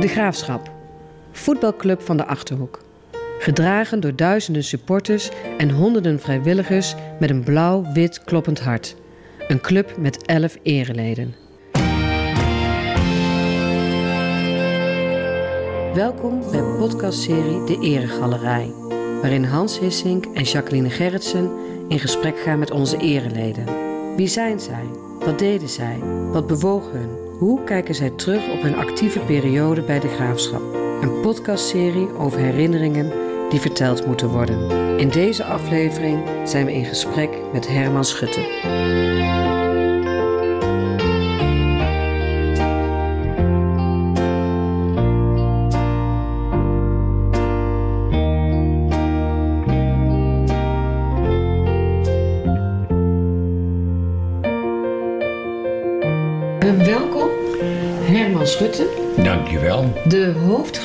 De Graafschap, voetbalclub van de Achterhoek. Gedragen door duizenden supporters en honderden vrijwilligers met een blauw-wit kloppend hart. Een club met elf ereleden. Welkom bij podcastserie De Eregalerij, waarin Hans Hissink en Jacqueline Gerritsen in gesprek gaan met onze ereleden. Wie zijn zij? Wat deden zij? Wat bewoog hun? Hoe kijken zij terug op hun actieve periode bij de graafschap? Een podcastserie over herinneringen die verteld moeten worden. In deze aflevering zijn we in gesprek met Herman Schutte.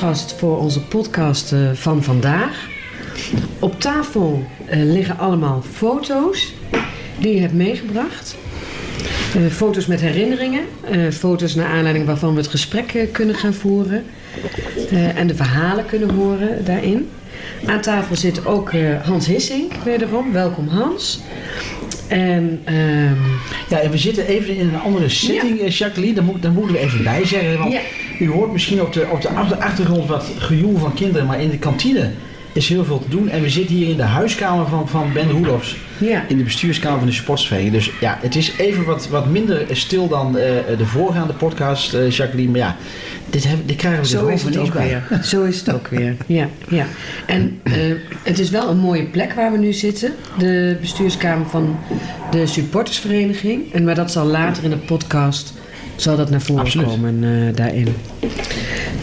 Hoofdgast voor onze podcast eh, van vandaag. Op tafel eh, liggen allemaal foto's die je hebt meegebracht. Eh, foto's met herinneringen, eh, foto's naar aanleiding waarvan we het gesprek kunnen gaan voeren en de verhalen kunnen horen daarin. Aan tafel zit ook Hans Hissink wederom. Welkom Hans. En ehm, Ja, en we zitten even in een andere setting, Jacqueline. Daar, moet, daar moeten we even bij zeggen. Want Ja. U hoort misschien op de, op de achter- achtergrond wat gejoel van kinderen. Maar in de kantine is heel veel te doen. En we zitten hier in de huiskamer van, van Ben Roelofs. ja, In de bestuurskamer van de sportsvereniging. Dus ja, het is even wat, wat minder stil dan eh, de voorgaande podcast, eh, Jacqueline. Maar ja, dit, hebben, dit krijgen we Zo is het ook bij. weer. Zo is het ook weer. Ja, ja. En eh, het is wel een mooie plek waar we nu zitten. De bestuurskamer van de supportersvereniging. En maar dat zal later in de podcast zal dat naar voren Absoluut. komen eh, daarin.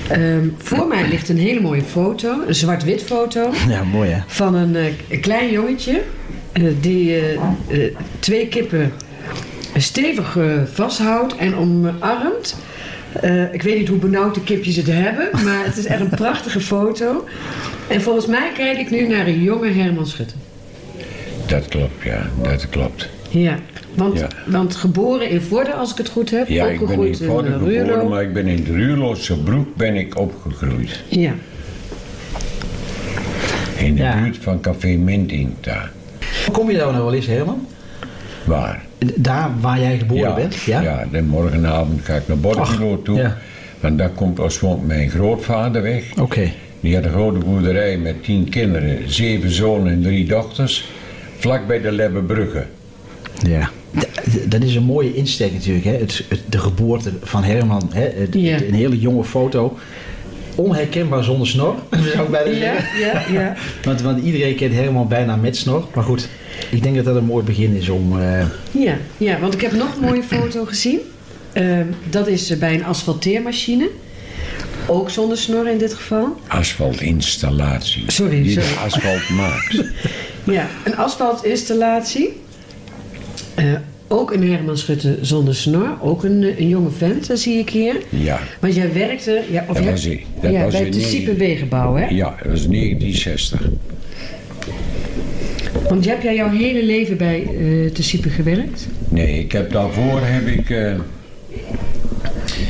Ehm, voor mij ligt een hele mooie foto, een zwart-wit foto Ja, mooi hè. van een, eh, klein jongetje eh, die twee kippen stevig vasthoudt en omarmt. Eh, ik weet niet hoe benauwd de kipjes het hebben, maar het is echt een prachtige foto. En volgens mij kijk ik nu naar een jonge Herman Schutte. Dat klopt, ja. Dat klopt. Ja, want, Ja. want geboren in Vorden, als ik het goed heb, Ja, ik ben in Vorden eh, geboren, maar ik ben in de Ruurlose broek ben ik opgegroeid. Ja, In de Ja. buurt van Café Minting daar. Kom je daar nou wel eens, Herman? Waar? Daar waar jij geboren ja, bent? Ja. ja, de morgenavond ga ik naar Borculo Ach, toe. ja. Want daar komt oorspronkelijk mijn grootvader weg. Oké. Die had een grote boerderij met tien kinderen, zeven zonen en drie dochters. Vlak bij de Lebbebrugge. Ja. Dat is een mooie insteek natuurlijk, hè? Het, het- de geboorte van Herman. Hè? Het- Ja. Een hele jonge foto. Onherkenbaar zonder snor, zou ik bijna ja, zeggen. ja, ja. Want, want iedereen kent Herman bijna met snor. Maar goed, ik denk dat dat een mooi begin is om... eh, Ja, ja, want ik heb nog een mooie foto gezien. Ehm, dat is eh, bij een asfalteermachine. Ook zonder snor in dit geval. Asfaltinstallatie. Sorry, Die sorry. de asfalt maakt. Ja, een asfaltinstallatie. Eh, ook een Herman Schutte zonder snor. Ook een, eh, een jonge vent, dat zie ik hier. Ja. Want jij werkte ja, of Dat jij- was. Dat ja, was bij Siepe Wegenbouw, hè? Ja, dat was 1960. Want heb jij jouw hele leven bij eh de Siepe gewerkt? Nee, ik heb daarvoor heb ik. eh,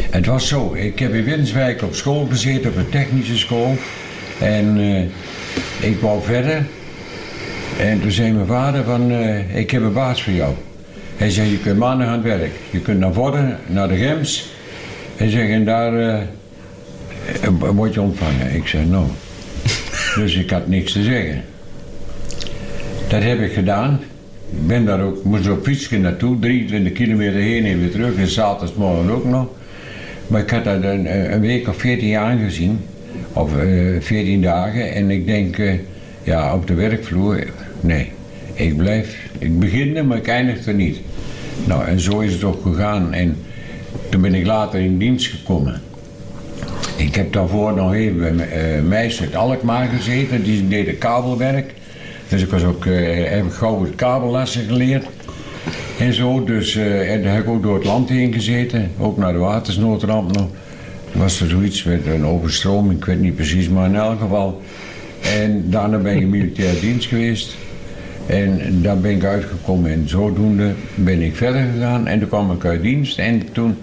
het was zo, ik heb in Winswijk op school gezeten, op een technische school. En eh, ik wou verder. En toen zei mijn vader van, eh, ik heb een baas voor jou. Hij zei, je kunt maandag aan het werk. Je kunt naar Vorden, naar de Gems. Hij zegt, en daar eh, eh, word je ontvangen. Ik zei, nou. dus ik had niks te zeggen. Dat heb ik gedaan. Ik ben daar ook, moest op fietsje naartoe, 23 kilometer heen en weer terug. En zaterdagmorgen ook nog. Maar ik had dat een, een week of 14 jaar aangezien. Of eh 14 dagen. En ik denk, eh, ja, op de werkvloer, nee. Ik blijf, ik begin er, maar ik eindig er niet. Nou, en zo is het ook gegaan. En toen ben ik later in dienst gekomen. Ik heb daarvoor nog even bij meisjes uit Alkmaar gezeten, die deden kabelwerk. Dus ik was ook, heb ik gauw het kabellassen geleerd. En zo, dus uh, en daar heb ik ook door het land heen gezeten, ook naar de watersnoodramp nog. Was er zoiets met een overstroming, ik weet niet precies, maar in elk geval. En daarna ben ik in militair dienst geweest. En daar ben ik uitgekomen en zodoende ben ik verder gegaan. En toen kwam ik uit dienst en toen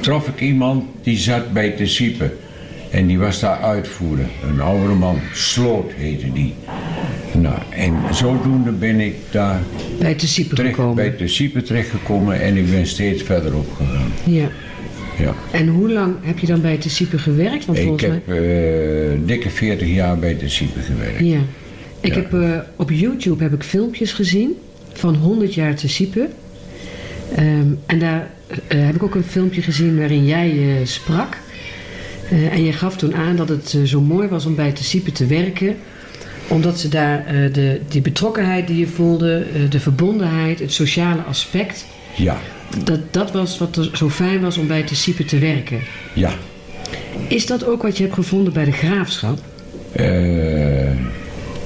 trof ik iemand die zat bij de Siepe. En die was daar uitvoerder. Een oude man, Sloot heette die. Nou, en zodoende ben ik daar Bij te Siepen terecht, gekomen. bij de terechtgekomen en ik ben steeds verder opgegaan. Ja. Ja. En hoe lang heb je dan bij te Siepen gewerkt? Want Ik heb eh, dikke 40 jaar bij de Siepen gewerkt. Ja. Ik heb, eh, op YouTube heb ik filmpjes gezien van 100 jaar te Siepen. Ehm, en daar eh, heb ik ook een filmpje gezien waarin jij eh, sprak. En je gaf toen aan dat het zo mooi was om bij te Siepen te werken. Omdat ze daar de, die betrokkenheid die je voelde, de verbondenheid, het sociale aspect... Ja, Dat, dat was wat er zo fijn was om bij te Siepen te werken. ja. Is dat ook wat je hebt gevonden bij de graafschap? Eh,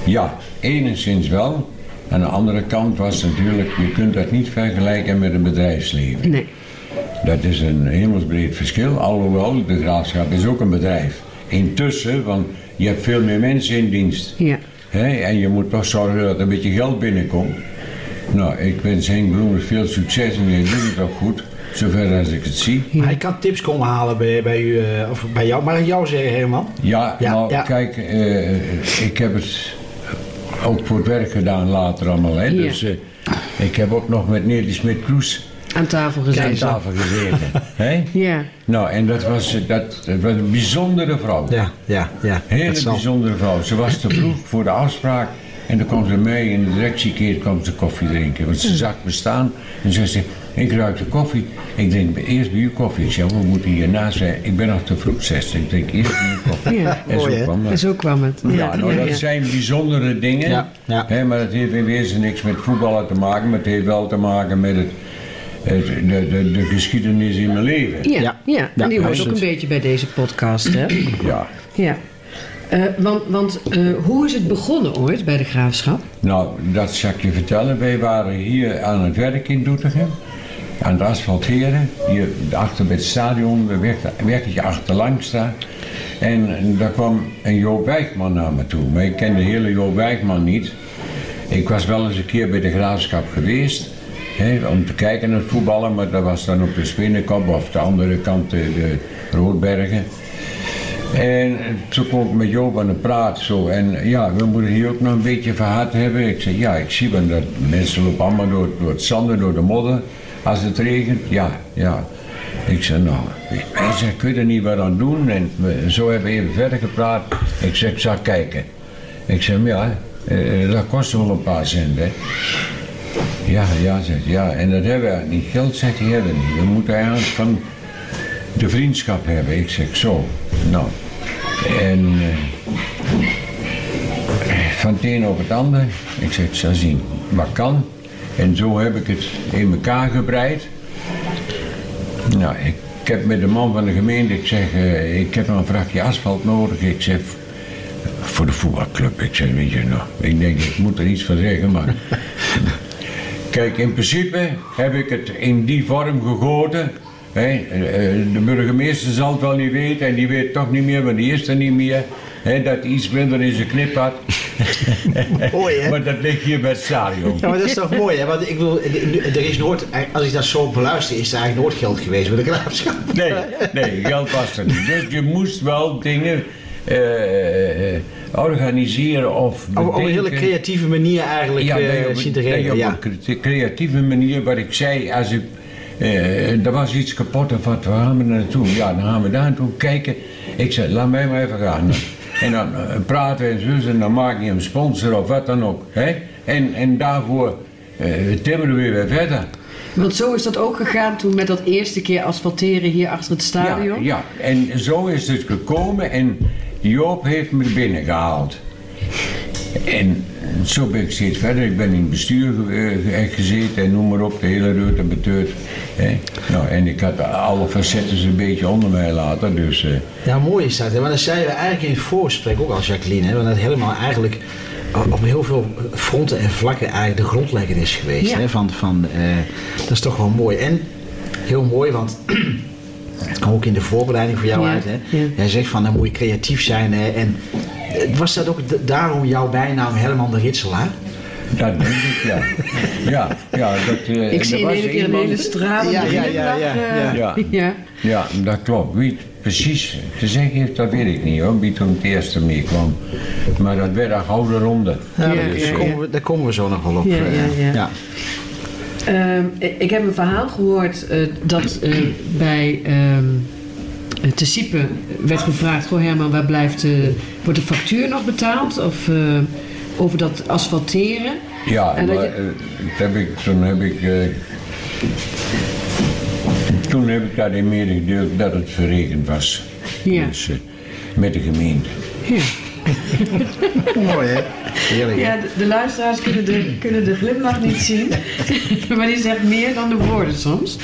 ja, enigszins wel. Aan de andere kant was natuurlijk, je kunt dat niet vergelijken met een bedrijfsleven. Nee. Dat is een hemelsbreed verschil, alhoewel de graafschap is ook een bedrijf. Intussen, want je hebt veel meer mensen in dienst. Ja. Hè, en je moet toch zorgen dat er een beetje geld binnenkomt. Nou, ik wens Henk Bloemers veel succes en hij doet het ook goed, zover als ik het zie. Ja. Hij kan tips komen halen bij, bij, u, eh, of bij jou. Mag ik jou zeggen, Herman? Ja, Ja, nou ja. kijk, eh, ik heb het ook voor het werk gedaan later allemaal. Hè? Ja. Dus eh, ik heb ook nog met Nelly Smit-Kroes Aan tafel aan gezeten. tafel gezeten. hè? Ja. Nou, en dat was, eh, dat, dat was een bijzondere vrouw. Ja, ja, ja. Hele zal. bijzondere vrouw. Ze was te vroeg voor de afspraak. En dan kwam ze mee in de directiekeer kwam ze koffie drinken. Want ze zag me staan en zei ze, ik ruik de koffie. Ik denk eerst bij u koffie. Ik we moeten hiernaast zijn. Ik ben nog te vroeg, zes. Ik denk eerst bij u koffie. Ja. En zo Mooi, kwam dat. En zo kwam het. Ja, nou, dat ja. zijn bijzondere dingen. Ja, ja. Hè, maar het heeft in wezen niks met voetballen te maken, maar het heeft wel te maken met het, het, de, de, de geschiedenis in mijn leven. Ja, Ja. ja. Ja, en die hoort ook een beetje bij deze podcast, hè? Ja. Ja. Eh, want want eh, hoe is het begonnen ooit bij de graafschap? Nou, dat zal ik je vertellen. Wij waren hier aan het werk in Doetinchem. Aan het asfalteren. Hier achter bij het stadion, een weg- weggetje achterlangs daar. En daar kwam een Joop Wijkman naar me toe. Maar ik ken de hele Joop Wijkman niet. Ik was wel eens een keer bij de graafschap geweest. Om te kijken naar het voetballen, maar dat was dan op de Spinnenkop of de andere kant de, Roodbergen. En toen kwam ik met Joop aan de praat zo. En ja, we moeten hier ook nog een beetje verhard hebben. Ik zei, ja, ik zie wel dat mensen lopen allemaal door, door het zanden, door de modder. Als het regent, ja, ja. Ik zei, nou, hij zei, ik weet er niet wat aan doen. En zo hebben we even verder gepraat. Ik zei, ik zal kijken. Ik zei, ja, eh, dat kost wel een paar cent. Ja, ja, zegt ja. En dat hebben we niet. Geld zegt hij, hebben we niet. We moeten eigenlijk van de vriendschap hebben. Ik zeg, zo. Nou. En eh, van het een op het ander. Ik zeg, ik zal zien wat kan. En zo heb ik het in elkaar gebreid. Nou, ik, ik heb met de man van de gemeente, ik zeg, eh, ik heb nog een vrachtje asfalt nodig. Ik zeg, voor de voetbalclub. Ik zeg, weet je nou, ik denk, ik moet er iets van zeggen, maar... Kijk, in principe heb ik het in die vorm gegoten. Hè. Eh, De burgemeester zal het wel niet weten en die weet toch niet meer, want die is er niet meer. Hè, dat hij iets minder in zijn knip had. Mooi, hè? Maar dat ligt hier bij het stadion. Ja, maar dat is toch mooi, hè? Want ik bedoel, er is nooit, als ik dat zo beluister, is er eigenlijk nooit geld geweest voor de graafschap. Nee, nee, geld was er niet. Dus je moest wel dingen eh, eh, organiseren of Op, op een hele creatieve manier eigenlijk Ja, eh, nee, op, zien te een- nee, regelen. op Ja. een cre- creatieve manier, wat ik zei, als ik, eh, er was iets kapot of wat, waar gaan we naartoe? Ja, dan gaan we daar naartoe kijken. Ik zei, laat mij maar even gaan. En dan eh, praten en zo, en dan maak je een sponsor of wat dan ook. Hè? En, en daarvoor eh timmeren we weer verder. Want zo is dat ook gegaan toen met dat eerste keer asfalteren hier achter het stadion. Ja, ja, en zo is het gekomen en Joop heeft me binnen gehaald. En zo ben ik steeds verder. Ik ben in het bestuur eh, gezeten en noem maar op, de hele reut en beteut. hè. Nou, en ik had alle facetten een beetje onder mij laten, dus... eh, Ja, mooi is dat. Hè? Maar dat zeiden we eigenlijk in het voorgesprek ook al, Jacqueline. Hè? Want dat helemaal eigenlijk op heel veel fronten en vlakken eigenlijk de grondlegger is geweest. Ja. Hè? Van, van, eh, dat is toch wel mooi. En heel mooi, want het kwam ook in de voorbereiding voor jou Ja, uit. Hè? ja. Jij zegt van dan moet je creatief zijn. Hè? En eh, was dat ook daarom jouw bijnaam Herman de Ritselaar? dat denk ik, ja. Ja, ja dat... eh, Ik zie in keer een hele stralende Ja, ja, ja, ja, eh, ja. ja. Ja, dat klopt. Wie, precies te zeggen heeft, dat weet ik niet hoor, wie toen het eerste meekwam. Maar dat werd een gouden ronde. Ja, Ja, daar, Dus, ja, komen we, daar komen we zo nog wel op. Ja, eh, ja, ja. Ehm, ik- ik heb een verhaal gehoord eh, dat eh, bij ehm te Siepen werd gevraagd: Goh Herman, waar blijft, eh, wordt de factuur nog betaald? Of eh, over dat asfalteren? Ja, En dat maar, je- eh, dat heb ik, toen heb ik... eh, toen heb ik daarin medegedeeld dat het verrekend was. Ja. Dus, eh, met de gemeente. Ja, Mooi hè? Heerlijk. hè? ja de, de luisteraars kunnen de, kunnen de glimlach niet zien, maar die zegt meer dan de woorden soms.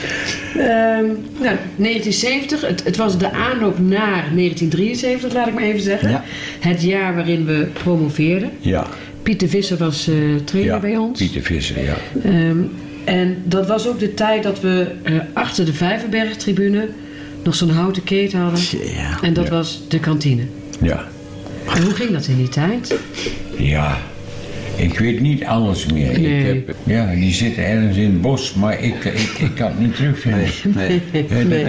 Ehm, nou, 1970, het, het was de aanloop naar 1973, laat ik maar even zeggen. Ja. Het jaar waarin we promoveerden. Ja. Piet de Visser was eh, trainer ja. bij ons. Pieter Visser, ja. Ehm, en dat was ook de tijd dat we eh, achter de Vijverbergtribune nog zo'n houten keten hadden. Ja. En dat was de kantine. Ja. En hoe ging dat in die tijd? Ja, ik weet niet alles meer. Nee. Ik heb, ja, die zitten ergens in het bos, maar ik, ik, ik kan het niet terugvinden. Nee.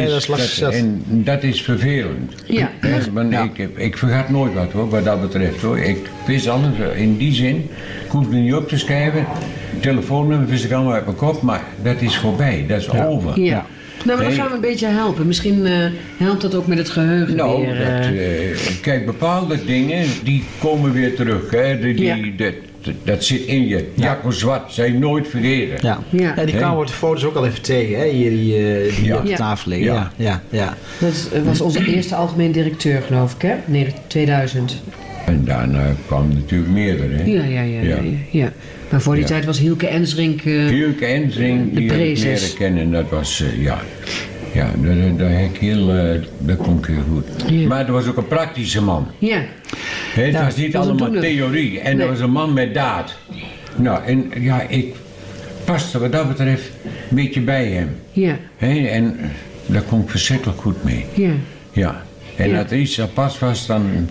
Dat is. En dat is vervelend. Ja. Hè, want Ja. ik, heb- ik vergat nooit wat hoor, wat dat betreft hoor. Ik wist alles in die zin. Ik hoefde niet op te schrijven. Telefoonnummer wist ik allemaal uit mijn kop, maar dat is voorbij. Dat is over. Ja. Nou, maar dan gaan we een beetje helpen. Misschien eh, helpt dat ook met het geheugen Nou, weer. dat, eh. eh, kijk, bepaalde dingen die komen weer terug. Hè? Die, die, Ja. dat, dat zit in je. Jacco Zwart, zij nooit vergeten. Ja. Ja. Ja. die kwamen we de foto's ook al even tegen, hè? Hier, die, eh, die Ja. op de Ja. tafel liggen. Ja. Ja. Ja. Ja. Dat was onze eerste algemeen directeur, geloof ik, hè? Nee, 2000. En daarna kwam natuurlijk meerdere. Hè? Ja, ja, ja. ja. Ja. Maar voor die Ja. tijd was Hielke Ensrink... eh, Hielke Enzing, De die heb ik leren kennen. Dat was, eh, ja... Ja, dat, dat, heel, eh, dat heel goed. Ja. Maar dat was ook een praktische man. ja. Hè, het Ja, was niet was allemaal theorie. En Nee. dat was een man met daad. Nou, en ja, ik paste wat dat betreft een beetje bij hem. Ja, Hè, en daar kon ik verschrikkelijk goed mee. ja. Ja. En Ja. als er iets apart was, dan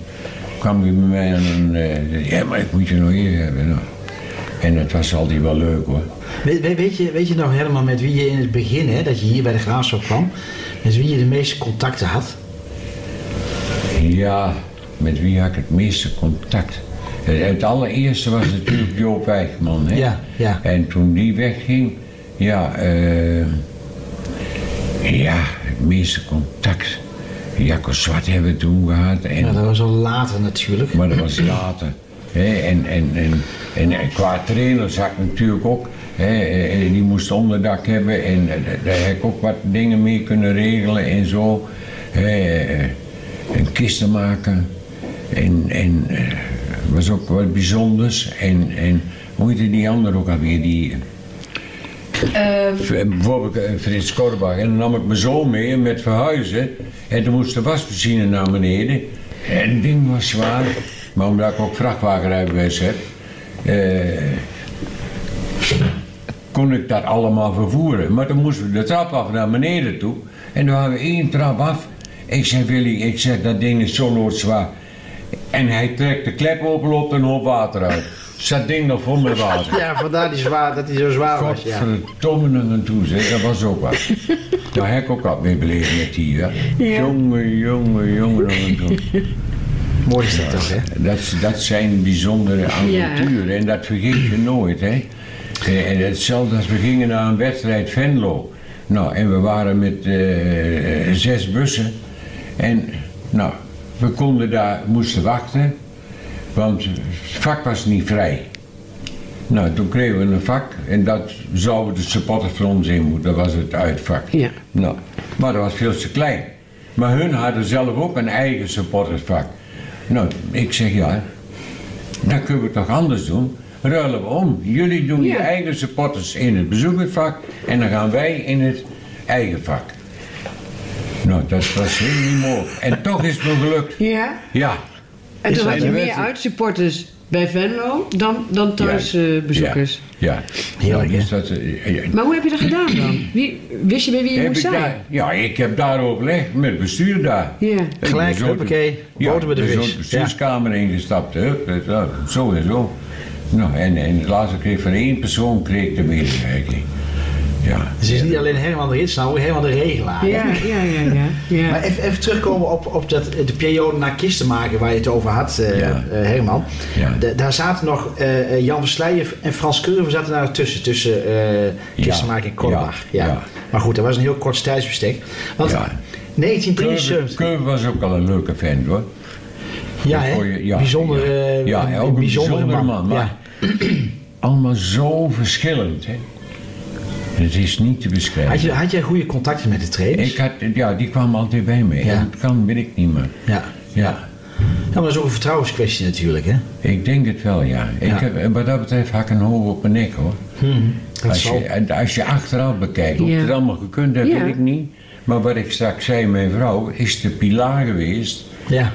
kwam hij bij mij en hij, ja, maar ik moet je nog hier hebben. Nou. En dat was altijd wel leuk hoor. Weet, je, weet je nog helemaal met wie je in het begin, hè, dat je hier bij de Graafschap kwam, met wie je de meeste contacten had? Ja, met wie had ik het meeste contact? Eh, Het allereerste was natuurlijk Joop Wijkman. Hè? Ja, ja. En toen die wegging, ja, eh, ja, het meeste contact. Jacco Zwart hebben we toen gehad. En, Ja, dat was al later natuurlijk. Maar dat was later. Hè, en, en, en, en, qua trainer zag ik natuurlijk ook. Hè, eh, die moest onderdak hebben en eh, daar heb ik ook wat dingen mee kunnen regelen en zo. Hè, eh, en kisten maken. En, en eh, was ook wat bijzonders. En, en hoe heette die ander ook alweer? Die, Ehm, bijvoorbeeld eh, Frits Korbach. En dan nam ik mijn zoon mee met verhuizen. En toen moest de wasmachine naar beneden. En het ding was zwaar. Maar omdat ik ook vrachtwagenrijbewijs heb... eh, kon ik dat allemaal vervoeren. Maar dan moesten we de trap af naar beneden toe. En dan hadden we één trap af. Ik zei, Willy, ik zeg, dat ding is zo loodzwaar. En hij trekt de klep open, loopt een hoop water uit. Zat ding nog vol met water. Ja, vandaar die zwaar, dat hij zo zwaar was. Ja. Godverdomme aan toe, zeg. Dat was ook wat. Daar heb ik ook wat mee beleefd met die, hè. Ja. Jongen, jongen, jongen. Mooi is dat toch, hè? Dat, dat zijn bijzondere avonturen en dat vergeet je nooit, hè. Eh, En hetzelfde als we gingen naar een wedstrijd Venlo. Nou, en we waren met eh, zes bussen. En, nou, we konden daar, moesten wachten, want het vak was niet vrij. Nou, toen kregen we een vak en dat zouden de supporters voor ons in moeten. Dat was het uitvak. Ja. Nou, maar dat was veel te klein. Maar hun hadden zelf ook een eigen supportersvak. Nou, ik zeg ja, dan kunnen we het toch anders doen. Ruilen we om. Jullie doen je eigen supporters in het bezoekersvak en dan gaan wij in het eigen vak. Nou, dat was heel niet mogelijk. En toch is het me gelukt. Ja. Ja. En toen had je meer uitsupporters bij Venlo dan, dan thuisbezoekers. Ja. ja. Heerlijk, Nou, is dat, eh, ja. Maar hoe heb je dat gedaan dan? Wie, wist je bij wie je Heb moest ik zijn? daar, ja, ik heb daar overlegd met het bestuur daar. Ja. Gelijk, ja, boter bij de vis. de bestuurskamer ingestapt, hè. Zo en zo. Nou, en, en laatst kreeg ik van één persoon kreeg de medewerking. Ja. Dus het is niet alleen Herman de Ritsnauw, maar Herman de Regelaar. Ja, ja, ja, ja. ja. Maar even, even terugkomen op, op dat, de periode na kisten maken waar je het over had, eh, Ja. eh, Herman. Daar zaten nog eh, eh, Jan Versleijen en Frans Curve zaten daar tussen, tussen eh kisten Ja. maken en Kolbach. Ja. Ja. Ja. Maar goed, dat was een heel kort tijdsbestek. Want Ja. 1973... Keuven was ook al een leuke vent hoor. Ja, hè? Ja, bijzonder, ja. eh, Ja, ook een bijzondere bijzondere man. man, maar- Allemaal zo verschillend. Hè. Het is niet te beschrijven. Had, je, had jij goede contacten met de trainers? Ik had, ja, die kwam altijd bij me. Ja. En dat kan, weet ik niet meer. Ja. Ja, Ja, maar dat is ook een vertrouwenskwestie natuurlijk, hè? ik denk het wel, ja. Ik Ja. Heb, wat dat betreft had ik een hoog op mijn nek, hoor. Dat Als zal- je, als je achteraf bekijkt, hoe Ja. het allemaal gekund heeft, Ja. weet ik niet. Maar wat ik straks zei, mijn vrouw is de pilaar geweest. Ja.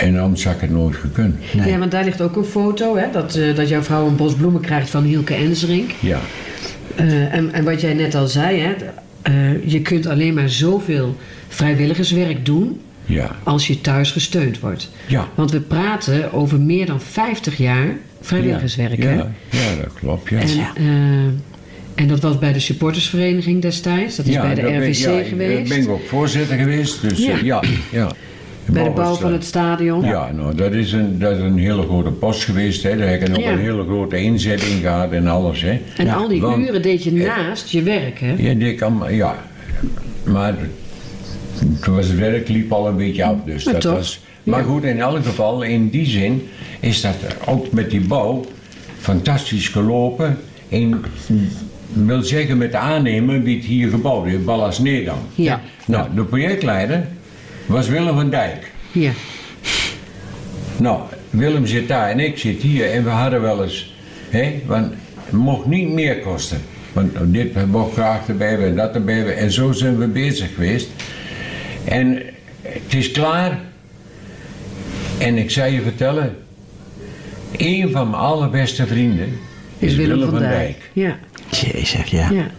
En anders had ik het nooit gekund. Nee. Ja, want daar ligt ook een foto, hè, dat, eh, dat jouw vrouw een bos bloemen krijgt van Hielke Ensrink. Ja, Eh, en, en wat jij net al zei, hè, eh, je kunt alleen maar zoveel vrijwilligerswerk doen ja, als je thuis gesteund wordt. ja. Want we praten over meer dan 50 jaar vrijwilligerswerk. Ja, hè? ja, ja, dat klopt, ja. En, eh, en dat was bij de supportersvereniging destijds, dat is ja, bij de daar ben ik- RVC ja, Daar geweest. ben ik ook voorzitter geweest, dus ja. ja. Bij de bouw van eh, het stadion. Ja, nou, dat is, een, dat is een hele grote post geweest. Hè. Daar heb ik nog Ja. een hele grote inzetting gehad en alles. Hè. En Ja, al die want- uren deed je naast je werk, hè? Ja, die kan, ja. Maar toen was het werk liep al een beetje af. Dus Maar dat toch, was, maar ja. goed, in elk geval, in die zin is dat ook met die bouw fantastisch gelopen. En wil zeggen met de aannemer wie het hier gebouwd heeft, Ballas Nedam. Ja. Nou, de projectleider was Willem van Dijk. Ja. Nou, Willem zit daar en ik zit hier en we hadden wel eens, hè, want het mocht niet meer kosten. Want dit hebben we ook graag erbij hebben en dat erbij hebben en zo zijn we bezig geweest. En het is klaar. En ik zou je vertellen, een van mijn allerbeste vrienden Is Willem, van, Dijk. Ja. Jezus, ja. ja.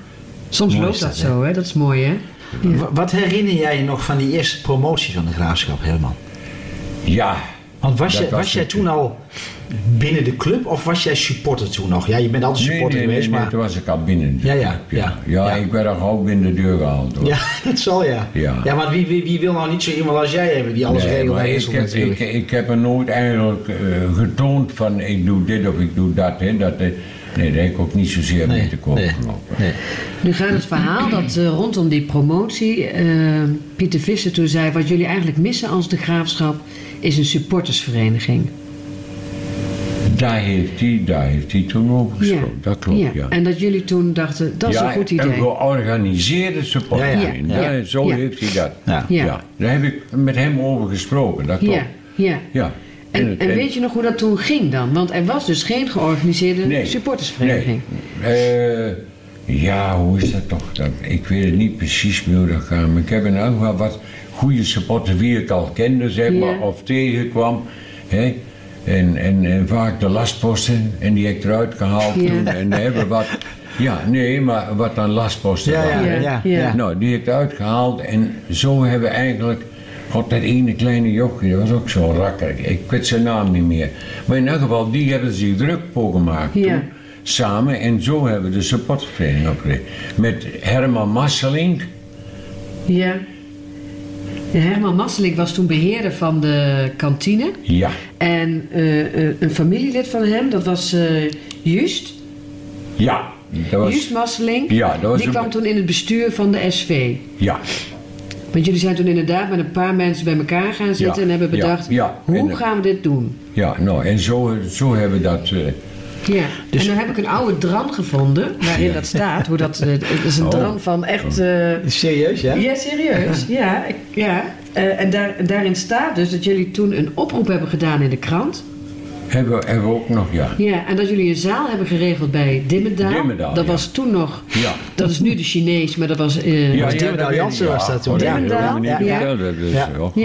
Soms Mooi loopt dat, dat, zo, hè? Dat is mooi, hè? Wa- Wat herinner jij je nog van die eerste promotie van de graafschap, Herman? Ja, Want was, was was jij het. toen al binnen de club of was jij supporter toen nog? Ja, je bent altijd supporter nee, nee, geweest, nee, maar... toen was ik al binnen. Ja, ja, ja, ja. ja. ik werd al gauw binnen de deur gehaald. Hoor. Ja, dat zal ja. Ja. ja maar wie, wie, wie wil nou niet zo iemand als jij hebben die alles regelt en ik, wisselt heb, natuurlijk? ik, ik heb er nooit eigenlijk eh, getoond van ik doe dit of ik doe dat. Hè. dat eh, nee, daar heb ik ook niet zozeer mee te koop nee, gelopen. nee. Nu gaat het verhaal dat eh, rondom die promotie eh, Pieter Visser toen zei... wat jullie eigenlijk missen als de graafschap is een supportersvereniging. Daar, heeft hij, daar heeft hij toen over gesproken. Dat klopt, ja. En dat jullie toen dachten, dat is ja, een goed Een idee. georganiseerde support. Ja, ja, Ja, ja. zo Ja. heeft hij dat. Ja. Ja. Daar heb ik met hem over gesproken, dat klopt. Ja, ja. En, en weet je nog hoe dat toen ging dan? Want er was dus geen georganiseerde Nee. supportersvereniging. Nee. Eh, ja, hoe is dat toch? Dat, ik weet het niet precies meer hoe dat gaat. Maar ik heb in elk geval wat goede supporters wie ik al kende, zeg maar, Ja. of tegenkwam. Hè? En, en, en vaak de lastposten, en die heb ik eruit gehaald Ja. toen. En hebben wat, ja, nee, maar wat dan lastposten Ja, ja, waren. ja, Ja. ja. Nou, die heb ik eruit gehaald en zo hebben we eigenlijk. God, dat ene kleine jochie, dat was ook zo rakker. Ik weet zijn naam niet meer. Maar in elk geval, die hebben zich druk voor gemaakt Ja. toen. Samen en zo hebben we de supportvereniging opgericht. Met Herman Masselink. Ja. Herman Masselink was toen beheerder van de kantine. Ja, En eh, eh, een familielid van hem, dat was eh Just. ja. Dat was, Just Masselink. Ja, dat was Die een- kwam toen in het bestuur van de SV. ja, Want jullie zijn toen inderdaad met een paar mensen bij elkaar gaan zitten Ja, en hebben bedacht, ja. hoe En, eh, gaan we dit doen? ja, nou en zo, zo hebben we dat. eh, Ja, Dus- en dan heb ik een oude dran gevonden waarin dat staat. Hoe dat, eh, het is een Oh. dran van echt... eh, Serieus, ja? ja, serieus. Ja, ik- ja. Eh, en daar, en daarin staat dus dat jullie toen een oproep hebben gedaan in de krant. Hebben, we- hebben we ook nog, ja. Ja, en dat jullie een zaal hebben geregeld bij Dimmendaal. Dimmendaal, dat ja. was toen nog... Ja. Dat is nu de Chinees, maar dat was... eh, Ja, Dimmendaal Jansen ik, was dat toen. Ja. Ja. dat is- oh, God.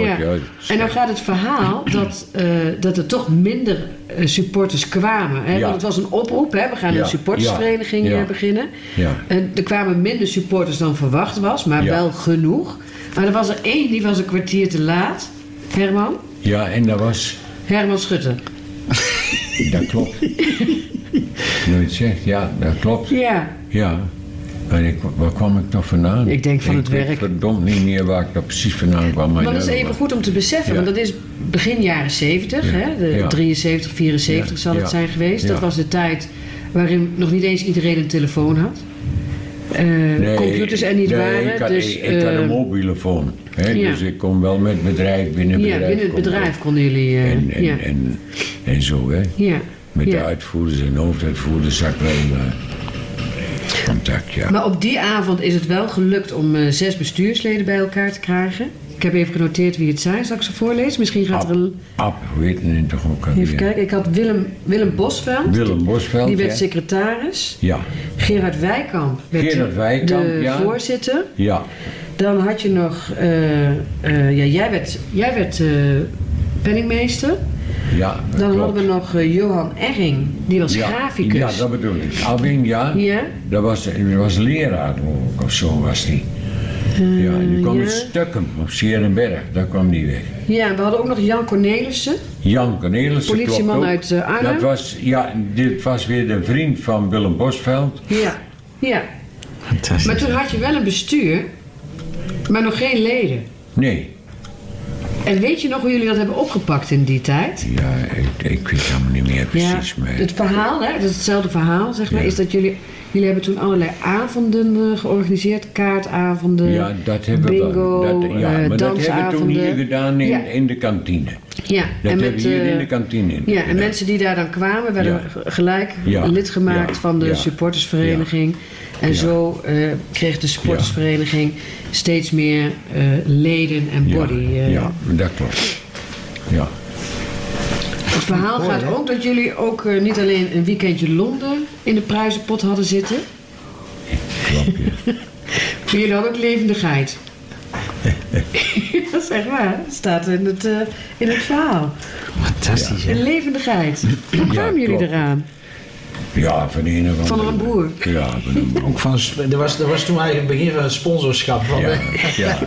En dan gaat het verhaal dat, eh, dat er toch minder eh, supporters kwamen. Hè? Ja. Want het was een oproep, hè? we gaan Ja. een supportersvereniging Ja. beginnen. Ja. En er kwamen minder supporters dan verwacht was, maar Ja. wel genoeg. Maar er was er één die was een kwartier te laat. Herman? ja, en dat was, Herman Schutte. dat klopt. nooit zegt, ja, dat klopt. Ja, Ja. Maar ik, waar kwam ik nog vandaan? Ik denk van het weet werk. verdomd niet meer waar ik daar precies vandaan kwam. maar dat is even goed om te beseffen, Ja. want dat is begin jaren 70, Ja. hè? De Ja. 73, 74 Ja. zal het zijn geweest. Dat was de tijd waarin nog niet eens iedereen een telefoon had. Eh, Nee, computers er niet nee, waren. Ik had, dus, ik, ik had eh, een mobielefoon. Hè. Dus ik kon wel met bedrijf binnen het ja, bedrijf. binnen het bedrijf konden jullie. eh, En, en, ja. en, en zo, hè. ja. Met de uitvoerders en hoofduitvoerders zat ik wel eh, contact, ja. Maar op die avond is het wel gelukt om eh, zes bestuursleden bij elkaar te krijgen. Ik heb even genoteerd wie het zijn. Zal ik ze voorlezen? Misschien gaat er een... Ab, hoe heet het toch ook alweer? Even kijken. Ik had Willem, Willem Bosveld. Willem Bosveld, Die werd ja. secretaris. Ja, Gerard Wijkamp werd Gerard Wijkamp, de ja. voorzitter. ja, Dan had je nog... eh, ja, jij werd, jij werd penningmeester. Ja. Dan klopt. hadden we nog eh, Johan Erring. Die was ja, graficus. Ja, dat bedoel ik. Abing, ja. Ja? Dat was, dat was leraar of zo was die. ja, die kwam ja. uit Stukken op Sierenberg, daar kwam die weg. Ja, we hadden ook nog Jan Cornelissen. Jan Cornelissen Politieman klopt ook. uit, eh, Arnhem. Dat was, ja, dit was weer de vriend van Willem Bosveld. Ja, ja. Fantastisch. Maar toen had je wel een bestuur, maar nog geen leden. Nee, En weet je nog hoe jullie dat hebben opgepakt in die tijd? ja, ik, ik weet helemaal niet meer precies. maar, het verhaal, hè, dat is hetzelfde verhaal, zeg maar, Ja. is dat jullie... Jullie hebben toen allerlei avonden eh, georganiseerd, kaartavonden, ja, dat hebben bingo, we dat, ja, eh, maar dat hebben we toen hier gedaan in, Ja. in de kantine. Ja, Dat en hebben met, we hier eh, in de kantine Ja, en mensen die daar dan kwamen werden Ja. gelijk Ja. lid gemaakt Ja. van de Ja. supportersvereniging. En Ja. zo eh, kreeg de supportersvereniging steeds meer eh, leden en Ja, body. eh. ja, dat klopt. Ja. Het verhaal gaat ook dat jullie ook niet alleen een weekendje Londen in de prijzenpot hadden zitten. Klopt, ja. Maar jullie hadden ook levendigheid. dat is echt waar. Het staat in het, in het verhaal. Fantastisch? Een levendigheid. Hoe kwamen jullie eraan? Ja, van een of Van een boer. Ja, van een boer. Ook van, er, was, er was toen eigenlijk het begin van het sponsorschap. Van Ja, de, ja.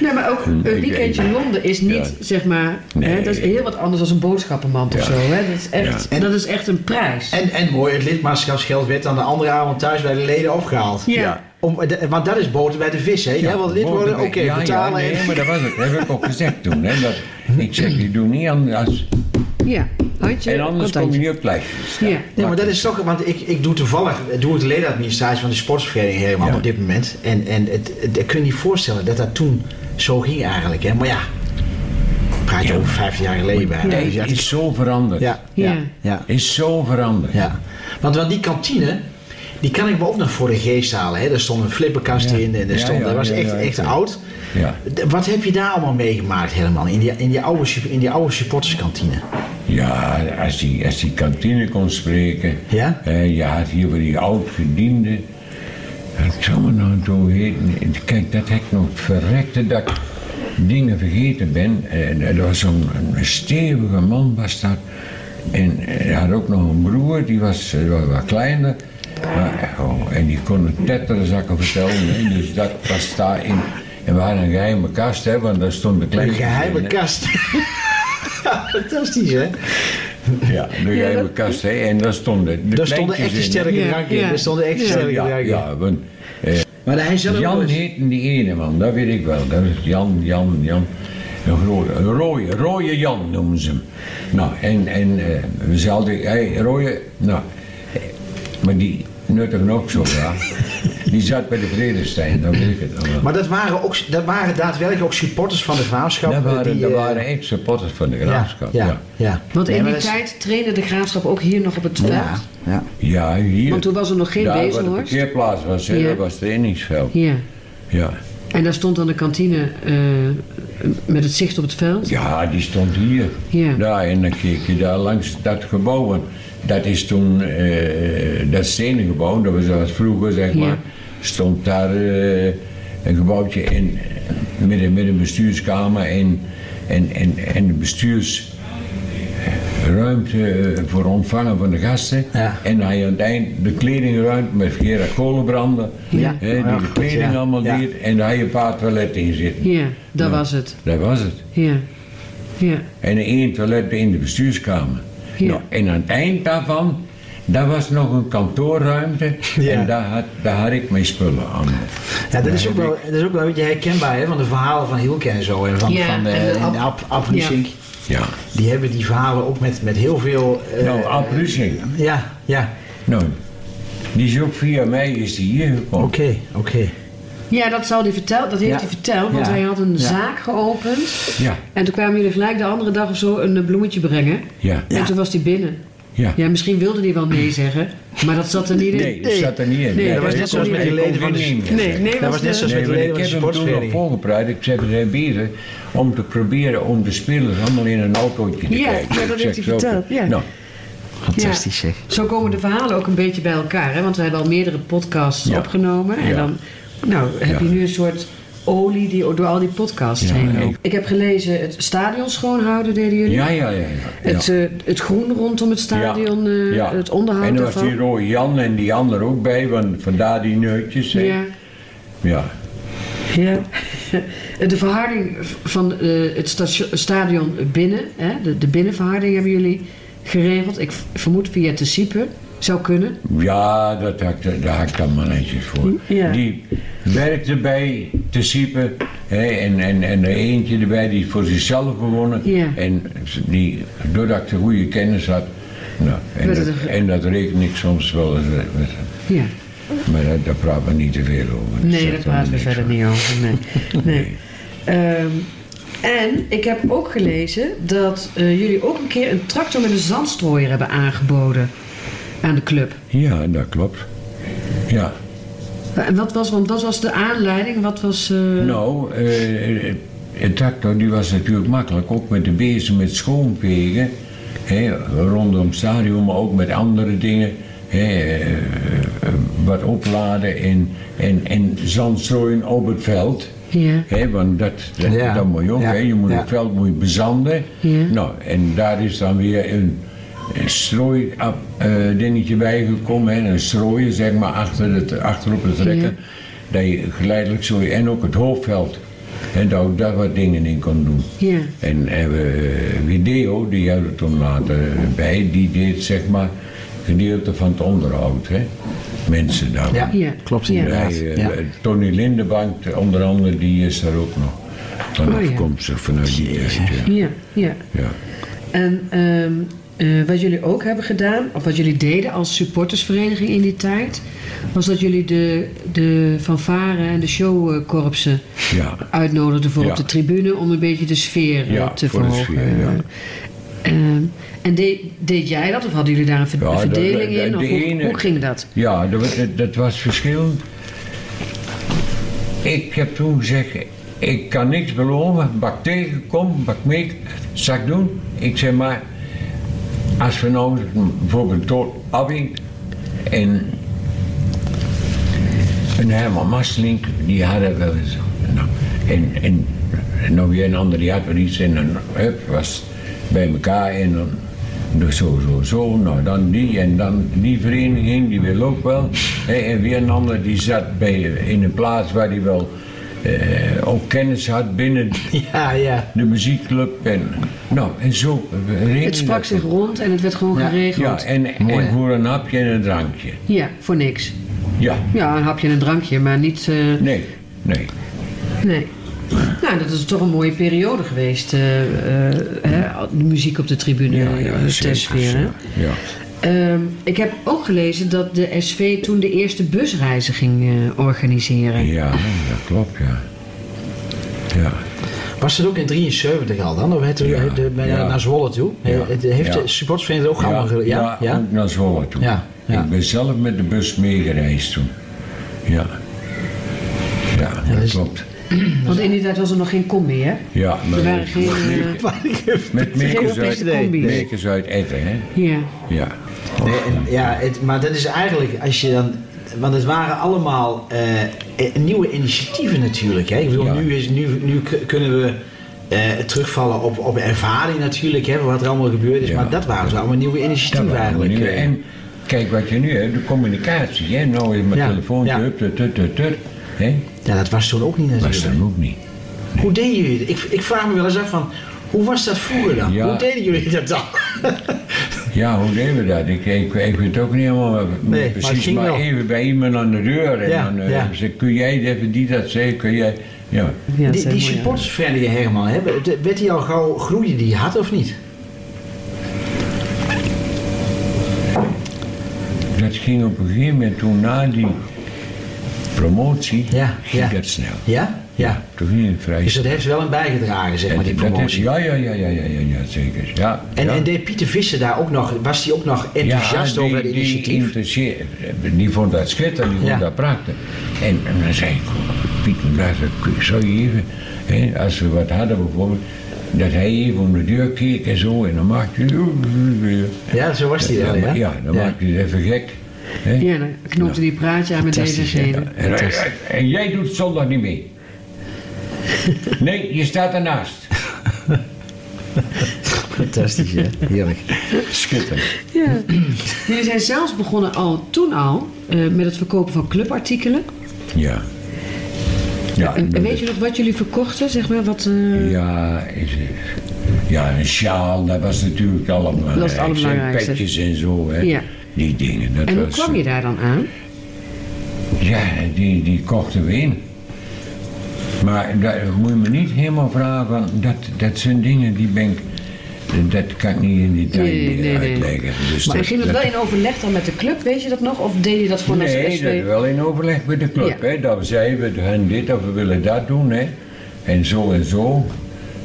Nee, maar ook een weekendje Londen is niet, Ja. zeg maar... Nee. Hè, dat is heel wat anders dan een boodschappenmand of zo. Hè? Dat, is echt, Ja. dat is echt een prijs. en, en mooi, het lidmaatschapsgeld werd aan de andere avond thuis bij de leden opgehaald. ja. Om, de- want dat is boter bij de vis, hè? Jij wilt lid worden? Oké, ja, betalen. Ja, nee, en- maar dat was het. Dat heb ik ook gezegd toen. Hè, dat, ik zeg, ik doe niet anders. ja. Handje, En anders kom je niet op lijstjes. Ja. Nee, maar dat is toch, want ik, ik doe toevallig, doe ik de ledenadministratie van de sportsvereniging helemaal Ja. op dit moment. En, en het, het, ik kun je niet voorstellen dat dat toen zo ging eigenlijk, hè? Maar ja, praat je Ja. over 15 jaar geleden bij. Nee, Dus ja, is zo veranderd. ja, ja, Ja. ja, Is zo veranderd. ja. Want, want die kantine, die kan ik me ook nog voor de geest halen. Hè? Daar stond een flipperkast Ja. in en Ja, stond, dat was echt, echt oud. Wat heb je daar allemaal meegemaakt helemaal in die, in die, oude, in die oude supporterskantine? Ja, als die, als die kantine kon spreken. Ja? eh, je had hier voor die oud-gediende. Het zou me nou zo heten. Kijk, dat heb ik nog verrekte dat ik dingen vergeten ben. En er was zo'n een stevige man was dat. En hij had ook nog een broer, die was, eh, wat, wat kleiner. En die kon het tetterzakken vertellen. Hè, dus dat was daarin. En we hadden een geheime kast, hè, want daar stond de Een kleine. geheime kast. Fantastisch, hè? Ja, de geheime dat- kast. Hè, en daar stonden de Daar stonden echt in. sterke Ja, drank in. ja. Daar stonden echt Ja. sterke Ja, drank ja, want eh, Maar hij zelf Jan was- heette die ene man, dat weet ik wel. Dat is Jan, Jan, Jan. Een grote, een rode, rode Jan noemen ze hem. Nou, en, en eh, we zeiden, hey, rode, nou, eh, maar die nuttig ook zo, ja. Die zat bij de Vredestein, dat weet ik het wel. Maar dat waren, ook, dat waren daadwerkelijk ook supporters van de graafschap. dat eh, waren, die, dat eh, waren echt supporters van de graafschap, ja, ja. ja, ja. Want in die tijd trainde de graafschap ook hier nog op het veld. Ja, ja. Ja, hier. Want toen was er nog geen daar waar de parkeerplaats was, hè, Ja. dat was trainingsveld. Ja. Ja. En daar stond dan de kantine eh, met het zicht op het veld. Ja, die stond hier. Ja. Daar, en dan keek je daar langs dat gebouw. Dat is toen, eh, dat stenen gebouw, dat was wat vroeger zeg Ja. maar, stond daar eh, een gebouwtje in, eh, met, een, met een bestuurskamer en, en, en, en de bestuursruimte voor ontvangen van de gasten. Ja. En dan had je aan het eind de kledingruimte met Gerard Ja. hè, die de goed, kleding ja. allemaal Ja. deed. En daar had je een paar toiletten in zitten. Ja, dat was het. Dat was het. Ja. Ja. En één toilet in de bestuurskamer. Ja. Nou, en aan het eind daarvan, daar was nog een kantoorruimte. Ja. En daar had, daar had ik mijn spullen aan. Ja, dat is, ook wel, dat is ook wel een beetje herkenbaar hè, van de verhalen van Hilke en zo. En van, Ja, van eh, en de en Ab- Ab, ik- Ja. Die hebben die verhalen ook met, met heel veel... eh, nou, Ab Rusing. Ja, ja. Nou, die is ook via mij is die hier gekomen. Oké, oké. Ja, dat, zal hij verteld, dat heeft Ja. hij verteld, want Ja. hij had een Ja. zaak geopend. Ja, En toen kwamen jullie gelijk de andere dag of zo een eh, bloemetje brengen. ja, En toen was hij binnen. ja. Ja, misschien wilde hij wel nee zeggen, maar dat zat er niet in. Nee, dat zat er niet in. Nee, dat was net zoals met hij leden van de- nee Nee, Dat was net de- zoals met de leden ik van de heb hem toen nog sportvereniging. voorgepraat. Ik zeg, we zijn bezig om te proberen om de spelers allemaal in een autootje te Ja, krijgen. ja, dat Ik heeft hij verteld, ja. Nou, Fantastisch zeg. Zo komen de verhalen ook een beetje bij elkaar, hè? want we hebben al meerdere podcasts Ja. opgenomen. En Ja. dan nou, heb je nu een soort olie die door al die podcasts Ja, heen loopt. Ik heb gelezen, het stadion schoonhouden deden jullie. ja, ja, ja. ja. Het, eh, het groen rondom het stadion, Ja. het onderhoud En er was die rode Jan en die ander ook bij, want vandaar die neutjes. Ja, ja. ja. De verharding van eh, het stadion binnen, hè? De, de binnenverharding hebben jullie geregeld. Ik vermoed via te Siepen. Zou kunnen. Ja, dat ik- daar had ik dan mannetjes voor. Ja. Die werkte bij te Siepen. Hè, en, en, en er eentje erbij die voor zichzelf begonnen. Ja. En die, doordat ik de goede kennis had. Nou, en, dat, en dat reken ik soms wel eens. met- met- Ja. Maar daar, daar praten we niet te veel over. Dat Nee, daar praten we verder van. niet over. Nee. nee. Ehm, en ik heb ook gelezen dat eh, jullie ook een keer een tractor met een zandstrooier hebben aangeboden aan de club. Ja, dat klopt. Ja. En wat was, want wat was de aanleiding? Wat was. eh, Nou, eh, een tractor die was natuurlijk makkelijk, ook met de bezem met schoonvegen, hè, rondom het stadion, maar ook met andere dingen. Hè, eh, wat opladen en, en, en zand strooien op het veld. Ja. Hè, want dat, dat, Ja. dat moet je ook, Ja. hè, je moet Ja. het veld moet je bezanden. Ja. Nou, en daar is dan weer een, een strooi eh, dingetje bijgekomen, hè, een strooien zeg maar achter het, achterop het rekken. Dat je geleidelijk zo, en ook het hoofdveld. En dat ook daar wat dingen in kon doen. Ja. En eh, Video, die hadden er toen later bij, die deed zeg maar gedeelte van het onderhoud. Hè? Mensen daar. Ja, Ja. klopt Ja. inderdaad. Bij, eh, Ja. Tony Lindebank, onder andere, die is daar ook nog. Van Oh, ja. afkomstig vanuit die tijd. Ja. Ja, ja. Ja. En ehm, eh, wat jullie ook hebben gedaan, of wat jullie deden als supportersvereniging in die tijd, was dat jullie de, de fanfare en de showkorpsen Ja. uitnodigden voor Ja. op de tribune om een beetje de sfeer eh, Ja, te voor de verhogen. sfeer, ja. Ehm, en deed, deed jij dat of hadden jullie daar een verdeling de- de- in? Of de hoe, ene- hoe ging dat? Ja, dat, was- dat, dat was verschillend. Ik heb toen gezegd, ik kan niks beloven. Wat ik tegenkom, wat ik mee zal ik doen. Ik zeg maar, als we nou bijvoorbeeld tot Abby en een Herman Mastelink, die hadden wel eens. Nou, en, en, en nog weer een ander, die had wel iets en dan hup, was bij elkaar en dan. Dus zo, zo, zo, nou dan die en dan die vereniging, die wil ook wel. Hè, en weer een ander die zat bij, in een plaats waar hij wel eh, ook kennis had binnen Ja, ja. de muziekclub. En, nou, en zo. regelen Het sprak dat. zich rond en het werd gewoon Ja. geregeld. Ja, en, en voor een hapje en een drankje. Ja, voor niks. Ja, Ja, een hapje en een drankje, maar niet... eh, nee, nee. Nee. Nou, dat is toch een mooie periode geweest. eh, eh, hè, de muziek op de tribune, Ja, ja, de testsfeer. hè. Ja. Ehm, ik heb ook gelezen dat de SV toen de eerste busreizen ging eh, organiseren. Ja, dat klopt, ja. Ja, Was het ook in 73 al dan? Of u Ja, de, ja. naar Zwolle toe? Ja, Het heeft ja. de supportersvereniging ook allemaal? Ja, ja. ook naar Zwolle toe. Ja, ja. Ik ben zelf met de bus meegereisd toen. Ja. Ja, dat dat is- klopt. Want in die tijd was er nog geen combi, hè? Ja, maar Er waren geen... eh, met Meekers geen uit. Meekers uit Etten, hè? ja. Ja. Nee, en- ja, het, maar dat is eigenlijk, als je dan... Want het waren allemaal eh, eh, nieuwe initiatieven natuurlijk. Hè? Ik bedoel, Ja. nu, is, nu, nu kunnen we eh, terugvallen op, op ervaring natuurlijk, hè, wat er allemaal gebeurd is. Ja. Maar dat waren zo allemaal nieuwe Dat initiatieven eigenlijk. En kijk wat je nu hebt, de communicatie, hè? Nou is mijn Ja, telefoontje, ja. tut, tut, tut, tut, hè? ja, dat was toen ook niet Was natuurlijk. dan ook niet. Hoe deden jullie het? Ik, ik vraag me wel eens af van, hoe was dat vroeger dan? Ja. Hoe deden jullie dat dan? Ja, hoe deden we dat? Ik, ik, ik weet ook niet helemaal Nee, precies, maar, even bij iemand aan de deur. En Ja, dan eh, ja. zei, kun jij even die dat zeggen? Kun jij... Ja, die die mooie- supportersvereniging Herman, hè, werd die al gauw groeien die had of niet? dat ging op een gegeven moment toen na die promotie, Ja, ging ja. dat snel. Ja? Ja. Toen ging het vrij Dus dat heeft wel een bijgedragen, zeg maar, die promotie. ja, ja, ja, ja, ja, ja, ja, zeker. Ja, En, ja. en deed Pieter Visser daar ook nog, was hij ook nog enthousiast Ja, over die- die initiatief? interesseer- Die vond dat schitterend, die vond dat prachtig. En, en dan zei ik, Piet, maar dat- zou je even, hè, als we wat hadden bijvoorbeeld, dat hij even om de deur keek en zo, en dan maakte hij... Ja, zo was hij ja, wel, ja. ja, dan maakte hij het even gek. Hè. Ja, dan knoopte die praatje aan met deze Fantastisch, ja. gene. En, en- en jij doet zondag niet mee. Nee, je staat ernaast. Fantastisch, hè? Heerlijk. Schitterend. Ja. Jullie zijn zelfs begonnen al toen al eh, met het verkopen van clubartikelen. Ja. Ja, En, weet je nog wat jullie verkochten? Zeg maar wat. eh, Ja, is, ja, een sjaal, dat was natuurlijk allerbelangrijkste. Dat het allerbelangrijkste. En petjes en zo, hè. Ja. Die dingen. Dat En hoe was, kwam je daar dan aan? Ja, die, die kochten we in. Maar dat moet je me niet helemaal vragen, dat, dat zijn dingen die ben ik... Dat kan ik niet in die tijd Nee, nee, nee. uitleggen. Dus Maar dat- ging het dat- wel in overleg dan met de club, weet je dat nog? Of deed je dat gewoon als Nee, SV? dat wel in overleg met de club. Ja. Hè, dat we zeiden, we gaan dit of we willen dat doen. Hè. En zo en zo.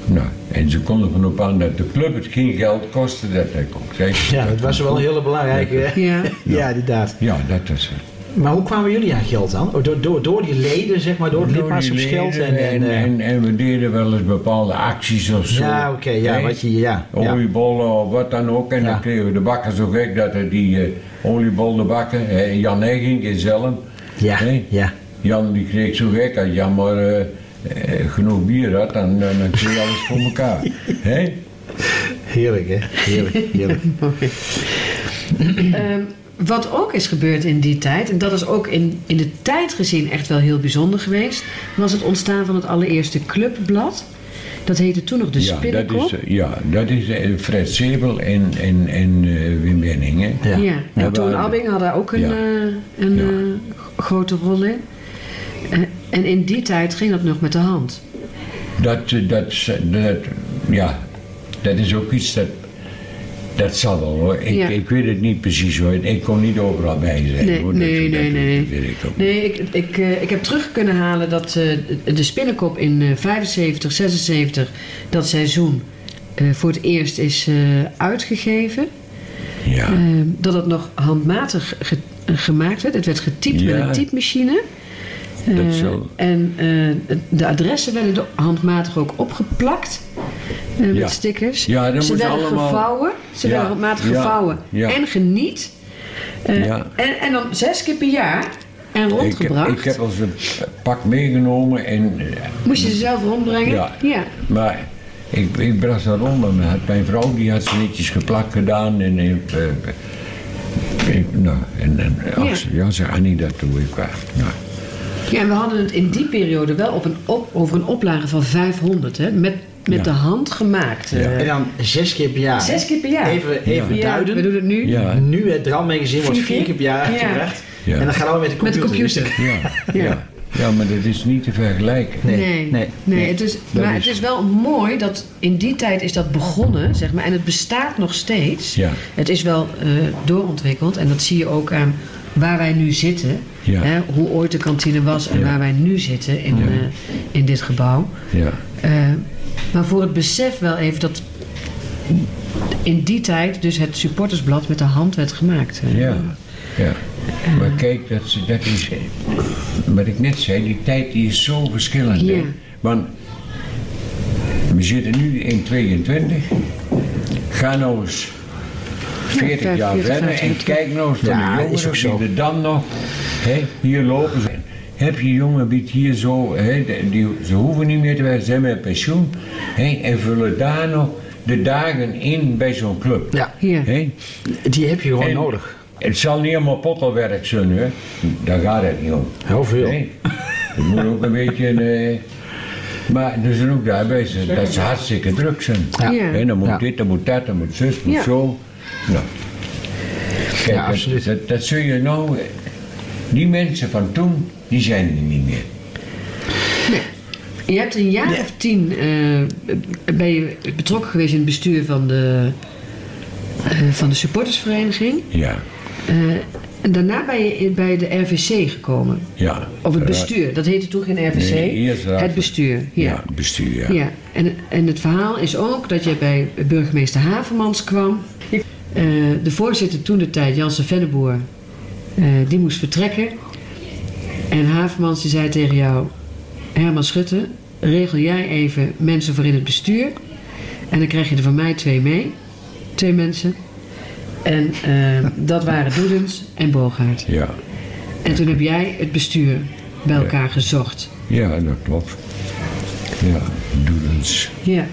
Nou, en ze konden van op aan dat de club het geen geld kostte. Dat ik ook zei. Ja, dat was wel een hele belangrijke... hè? Ja. Ja, inderdaad. Ja, dat is het. Maar hoe kwamen jullie aan geld dan? Oh, Door, door, door die leden, zeg maar, door het lidmaatschapsgeld en... en, en, eh, en, en we deden wel eens bepaalde acties of zo. ja, oké, ja, wat je... Ja, ja. Oliebollen of wat dan ook. En Ja. dan kregen we de bakken zo gek dat er die eh oliebollen bakken. hè, Jan Egging in Zelm. Ja, ja. Jan die kreeg zo gek, als Jan maar eh, genoeg bier had, dan, kreeg je alles voor elkaar. Hè? Heerlijk, hè? Heerlijk, heerlijk. Ehm, wat ook is gebeurd in die tijd, en dat is ook in, in de tijd gezien echt wel heel bijzonder geweest, was het ontstaan van het allereerste clubblad. Dat heette toen nog de Ja, dat is, ja, dat is eh, Fred Sebel en, en, en eh, Wim Wenning. Hè? Ja. Ja, en Ja, Toon had daar ook een, Ja. eh, een Ja. grote rol in. En in die tijd ging dat nog met de hand. Dat, dat, dat, ja, dat is ook iets dat. Dat zal wel hoor. Ik, Ja. ik weet het niet precies hoor. Ik kon niet overal bij zijn. Nee, hoor. Dat- nee, dat, nee, nee. Dat weet ik ook. Nee, ik, ik, eh, ik heb terug kunnen halen dat eh, de Spinnenkop in eh, 75, 76, dat seizoen, eh, voor het eerst is eh, uitgegeven. Ja. Eh, dat het nog handmatig ge- eh, gemaakt werd. Het werd getypt met een typemachine. Eh, Dat zo. En eh, de adressen werden handmatig ook opgeplakt. Met Ja. stickers. Ja, dat ze moet werden allemaal- gevouwen. Ze Ja, werden handmatig ja, gevouwen ja. en geniet. Eh, en, en dan zes keer per jaar en ik, rondgebracht. ik heb als een pak meegenomen en eh, Moest je ze zelf rondbrengen? Ja. ja. Maar ik, ik bracht dat rond, maar mijn- mijn vrouw die had ze netjes geplakt gedaan. En, eh, ik- nou, en, en ach, Ja. ja. zei Annie, dat doe ik. Nou, Ja, en we hadden het in die periode wel op een op, over een oplage van 500, hè, met, met Ja. de hand gemaakt. eh. Ja. En dan zes keer per jaar. Zes keer per jaar. Even, even Ja, duiden. we doen het nu. Ja. Nu het Dram-magazine wordt Vier keer? per jaar Ja. uitgebracht. Ja. En dan gaan we met de Met de computer. computer. ja, Ja. ja. ja. maar dat is niet te vergelijken. Nee, Nee, nee, nee, het is, Dat maar is- het is wel mooi dat in die tijd is dat begonnen, zeg maar, en het bestaat nog steeds. Ja. Het is wel eh, doorontwikkeld en dat zie je ook aan waar wij nu zitten. Ja. Hè, hoe ooit de kantine was en Ja. waar wij nu zitten in, Ja. eh, in dit gebouw. Ja. Eh, maar voor het besef wel even dat in die tijd dus het supportersblad met de hand werd gemaakt. Ja, ja. Maar kijk, dat, is- dat is wat ik net zei, die tijd die is zo verschillend. Ja. Want we zitten nu in 22, ga nou eens 40 vijf- jaar 40, verder en 25. kijk nou eens van Ja, de is ook jongeren zo. die er dan nog hè, hier lopen. Zijn. Heb je jongen biedt hier zo, hè, die, ze hoeven niet meer te werken, ze zijn met pensioen hè, en vullen daar nog de dagen in bij zo'n club. Ja, Hier. Hè? die heb je gewoon En nodig. Het zal niet allemaal pottelwerk zijn, hè. Daar gaat het niet om. Heel veel. Nee. Het moet ook een beetje... eh, maar er zijn ook daarbij ze- dat ze hartstikke druk zijn. Ja. Ja. Hè, dan moet Ja. dit, dan moet dat, dan moet zus, moet Ja. zo. Nou, Kijk, Ja, dat-. Dat, dat zul je nou... Die mensen van toen, die zijn er niet meer. Je hebt een jaar Nee. of tien eh, ben je betrokken geweest in het bestuur van de, eh, van de supportersvereniging. Ja, Eh, en daarna ben je bij de RVC gekomen. ja. Of het bestuur. Dat heette toen geen RVC. Nee, eerst raad- het bestuur. Ja. Ja, bestuur, ja. Ja, en, en het verhaal is ook dat je bij burgemeester Havermans kwam. Eh, de voorzitter toen de tijd, Janse Venneboer, die moest vertrekken. En Havermans die zei tegen jou, Herman Schutte, regel jij even mensen voor in het bestuur. En dan krijg je er van mij twee mee. Twee mensen. En eh, dat waren Doedens en Bogaert. Ja, En toen heb jij het bestuur bij Ja. elkaar gezocht. ja dat klopt. Ja, doelens. Ja.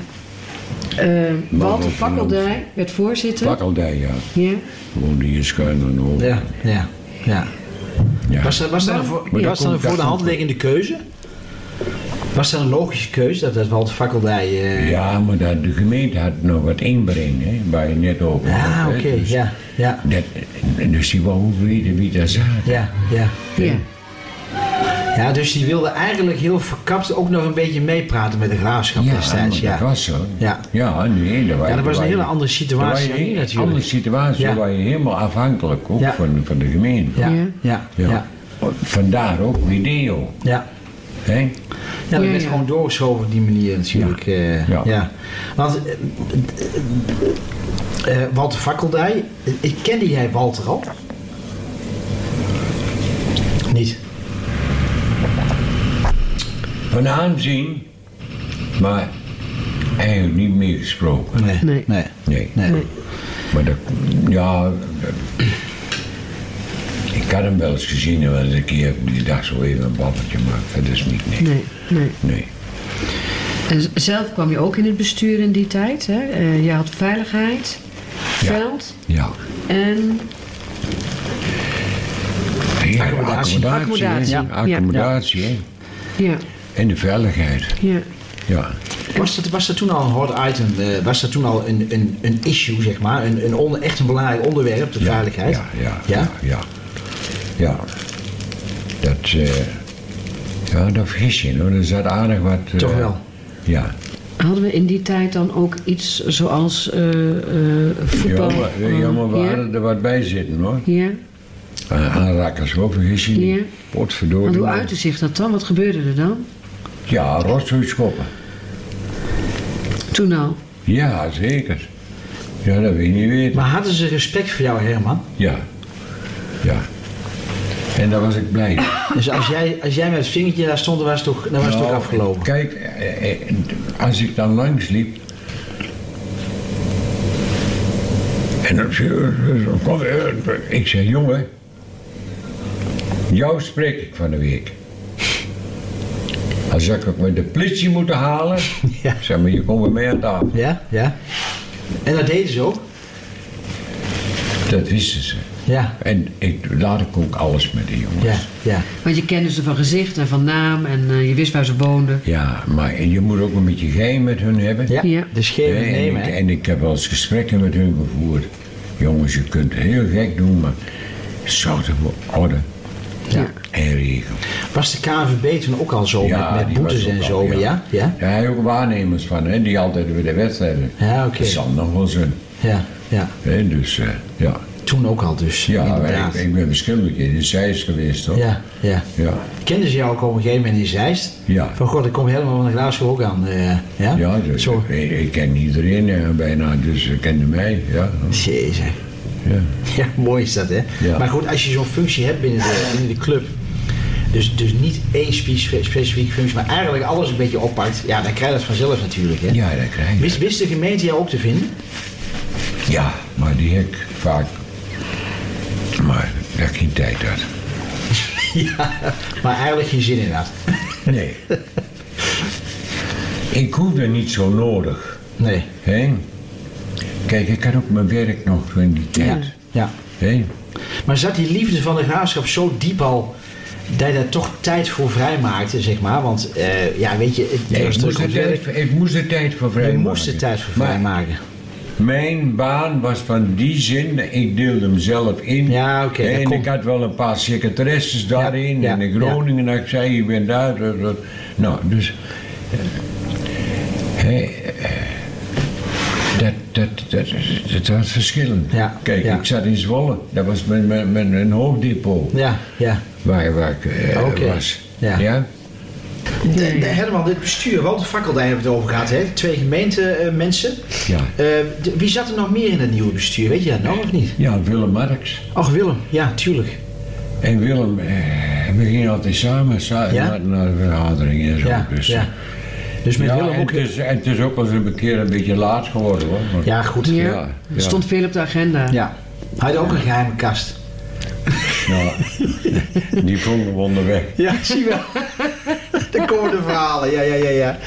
Eh, Walter Fakkeldij werd voorzitter. Pakkeldij, ja. Ja. Woonde hier schuin aan de. Ja, ja, ja. Ja. Was dat, was dat een, voor, dat was dat een voor de dat hand liggende keuze? Was dat een logische keuze dat dat Walter Fakkeldij... eh, Ja, maar dat, de gemeente had nog wat inbreng, hè, waar je net over Ah, had, hè. oké, Dus, ja, ja, dat, dus die wou ook weten wie daar zat. ja, ja. Ja. Ja, dus die wilde eigenlijk heel verkapt ook nog een beetje meepraten met de graafschap Ja, destijds. Ja, dat was zo. Ja. Ja, nee, dat, ja, dat was een hele andere situatie dan nu Een natuurlijk. andere situatie, Ja. waar je helemaal afhankelijk ook Ja. van, van de gemeente. Ja, Ja. ja. Vandaar ook video. ja. Hè? Ja, dat Ja, werd ja. gewoon doorgeschoven op die manier natuurlijk. eh, ja. Ja. Want eh, eh, eh, Walter Fakkeldij, ik kende jij Walter al? Niet? Van aanzien, maar eigenlijk niet meer gesproken. Nee. Nee. Nee. Nee. Nee. Nee. Maar dat, ja, dat- ik had hem wel eens gezien en wel eens een keer die dag zo even een babbeltje, maar dat is niet, nee. Nee, nee. Nee. En zelf kwam je ook in het bestuur in die tijd. Hè? Eh, je had veiligheid, Ja. veld Ja. en Ja, Accommodatie. Accommodatie, Accommodatie, ja. Accommodatie, hè. ja, En de veiligheid. ja. Ja. Was dat, was dat toen al een hot item? eh, was dat toen al een, een, een issue, zeg maar? Een, een onder, echt een belangrijk onderwerp, de Ja, veiligheid? Ja, ja, Ja? ja. ja, Ja. Dat, eh, ja, dat vergis je, hoor. Er zat aardig wat... eh, Toch wel? Ja. Hadden we in die tijd dan ook iets zoals eh, eh, voetbal? Ja, maar, ja, maar we ja? hadden er wat bij zitten, hoor. Ja? Uh, aanrakkers ook, vergis je niet. Ja. Potverdorie. Hoe uitte zich dat dan? Wat gebeurde er dan? Ja, rotzooi schoppen. Toen al? Ja, zeker. Ja, dat wil je niet weten. Maar hadden ze respect voor jou, Herman? Ja. Ja. En daar was ik blij. Dus als jij, als jij met het vingertje daar stond, dan was het toch, dan was het toch Nou, afgelopen? Kijk, eh, eh, als ik dan langs liep. En dan zei hij, kom, ik zeg, jongen, jou spreek ik van de week. Als ik ook met de politie moeten halen, Ja. zeg maar, je komt mij aan tafel. Ja, ja. En dat deden ze ook? Dat wisten ze. Ja, En ik laat ik ook alles met de jongens. ja, ja. Want je kende ze van gezicht en van naam en eh, je wist waar ze woonden. Ja, maar je moet ook een beetje geheim met hun hebben. Ja, Ja. Hè, en, nemen, ik, en ik heb wel eens gesprekken met hun gevoerd. Jongens, je kunt het heel gek doen, maar zou toch wel orde Ja. en regel. Was de KNVB toen ook al zo Ja, met, boetes en al, zo? ja. Ja, ja, ook waarnemers van, hè, die altijd weer de wedstrijden. Ja, oké. Dat zal nog wel zijn. ja, ja. Hè, dus eh, ja, Toen ook al dus, ja ik, ik ben verschillende keer in Zeist geweest, toch? Ja, ja. Ja, Kenden ze jou ook op een gegeven moment in Zeist? Ja. Van god, ik kom helemaal van de Graafschap ook aan. eh, ja? ja dus, Zo. ik, ik ken iedereen eh, bijna, dus ze kenden mij. Ja, Jezus. Ja. Ja, mooi is dat, hè? Ja. Maar goed, als je zo'n functie hebt binnen de, binnen de club... Dus, dus niet één spe- specifieke functie, maar eigenlijk alles een beetje oppakt... Ja, dan krijg je dat vanzelf natuurlijk, hè? ja, dat krijg je. Wist, wist de gemeente jou ook te vinden? Ja, maar die heb ik vaak. Maar daar geen tijd had. ja, maar eigenlijk geen zin in had. Nee. ik hoefde niet zo nodig. Nee. Hè? Kijk, ik had ook mijn werk nog in die tijd. Ja. Hè? Maar zat die liefde van de graafschap zo diep al... dat je daar toch tijd voor vrijmaakte, zeg maar? Want, eh, ja, weet je... Het, was ik, moest er tijd, werk. voor- ik moest er tijd voor Je vrijmaken. moest er tijd voor vrijmaken. Mijn baan was van die zin, ik deelde hem zelf in. Ja, oké, En ik had wel een paar secretaresses daarin. ja, en in Groningen, dat ik zei, ik ben daar. dat- dat. Nou, dus... hè, eh, dat, dat, dat, dat was verschillend. Ja, Kijk, ja. ik zat in Zwolle. Dat was mijn, mijn, mijn, mijn hoofddepot Ja, ja. waar, waar ik eh, Oké, was. ja. ja? De, de, Herman, dit bestuur, Walter Fakkeldijn hebben we het over gehad, hè? Twee gemeentemensen. Ja. wie zat er nog meer in het nieuwe bestuur? Weet je dat nou of niet? Ja, Willem Marx. Ach, Willem. Ja, tuurlijk. En Willem, eh, we gingen altijd samen sa- Ja? naar, naar de vergaderingen en zo. Ja, dus, ja. Dus met Ja, Willem en ook... het, is, en het is ook wel eens een keer een beetje laat geworden hoor. Maar- Ja, goed. Ja, Ja, er ja. stond veel op de agenda. Ja. Hij had ook een geheime kast. Ja, die vonden we onderweg. Ja, zie je wel. Daar komen de verhalen. Ja, ja, ja, ja.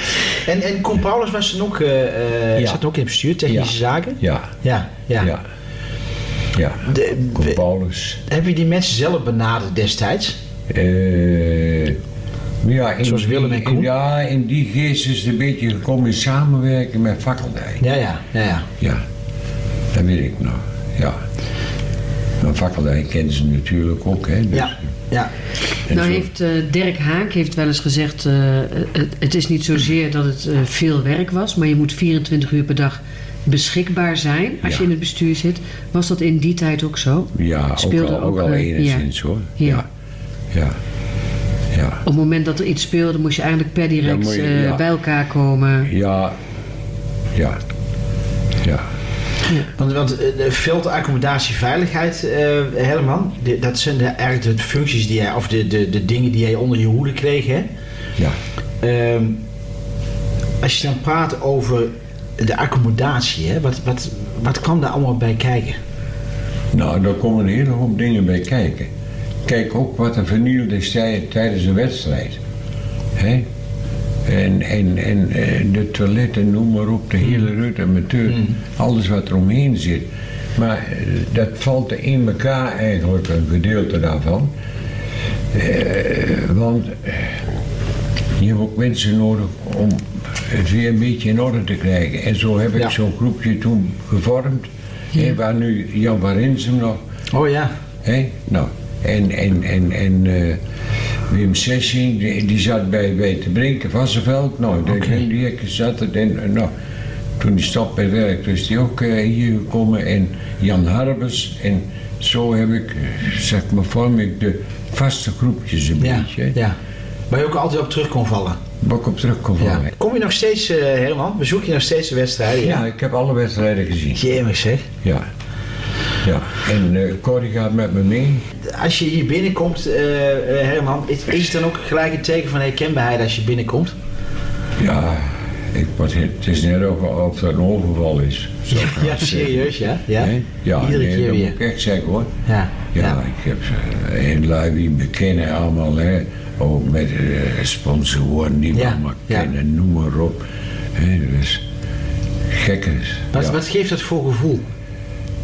En, en Con Paulus was dan ook, eh, eh, Ja. zat ook in het bestuur, technische Ja. zaken? Ja, Ja, ja. ja. Ja, De- Koen Paulus. heb je die mensen zelf benaderd destijds? Eh, ja, in Zoals Willem en die- Koen? Ja, in die geest is het een beetje gekomen in samenwerken met Fakkeldijk. Ja, ja, ja, ja. Ja, dat weet ik nog. Ja. Maar Fakkeldijk kennen ze natuurlijk ook, hè. Dus, Ja, ja. en Nou zo- heeft eh, Dirk Haak heeft wel eens gezegd, eh, het, het is niet zozeer dat het eh, veel werk was, maar je moet 24 uur per dag beschikbaar zijn als Ja. je in het bestuur zit. Was dat in die tijd ook zo? Ja, ook Speelde al, ook ook, al eh, enigszins hoor. Ja. Ja. Ja. Ja. Op het moment dat er iets speelde, moest je eigenlijk per direct je- eh, ja. bij elkaar komen. Ja. Ja. Ja. Want, want eh, de veldaccommodatie veiligheid, eh Herman, de- dat zijn de, eigenlijk de functies die jij, of de, de, de dingen die jij onder je hoede kreeg, hè? Ja. Ehm, als je dan praat over de accommodatie, hè, wat, wat, wat kwam daar allemaal bij kijken? Nou, daar komen een hele hoop dingen bij kijken. Kijk ook wat er vernield is tij- tijdens een wedstrijd. Hè? En, en, en eh, de toiletten, noem maar op, de hele rut amateur, alles wat er omheen zit. Maar eh, dat valt in elkaar eigenlijk, een gedeelte daarvan. Eh, want je hebt ook mensen nodig om het weer een beetje in orde te krijgen. En zo heb ik Ja. zo'n groepje toen gevormd. hè, waar nu Jan van Rinsum nog. Oh ja, Hè? Nou, en, en, en, en eh, Wim Sessing, die, die zat bij, bij Te Brinken Vassenveld. Nou, die, zat er. En, eh, nou, toen die stap bij werk, dus die ook eh, hier gekomen. En Jan Harbers. En zo heb ik, zeg maar, vorm ik de vaste groepjes een ja, beetje. ja. Waar je ook altijd op terug kon vallen. Waar ik op terug kon Ja. vallen. Kom je nog steeds, eh Herman, bezoek je nog steeds de wedstrijden? Ja, ik heb alle wedstrijden gezien. Jemig zeg. Ja. Ja, en eh Corrie gaat met me mee. Als je hier binnenkomt, eh, eh, Herman, is, is het dan ook gelijk een teken van herkenbaarheid als je binnenkomt? Ja, ik, wat, het is net of, of dat een overval is. Zo Ja, serieus, ja? Ja, ja Iedere nee, keer dat weer. moet ik echt zeggen hoor. Ja, Ja, ja. ik heb heel lui die me kennen allemaal, hè. Ook met eh, sponsoren die me Ja, ja. kennen, noem maar op. Hè, dus gekkers. Wat, ja. wat geeft dat voor gevoel?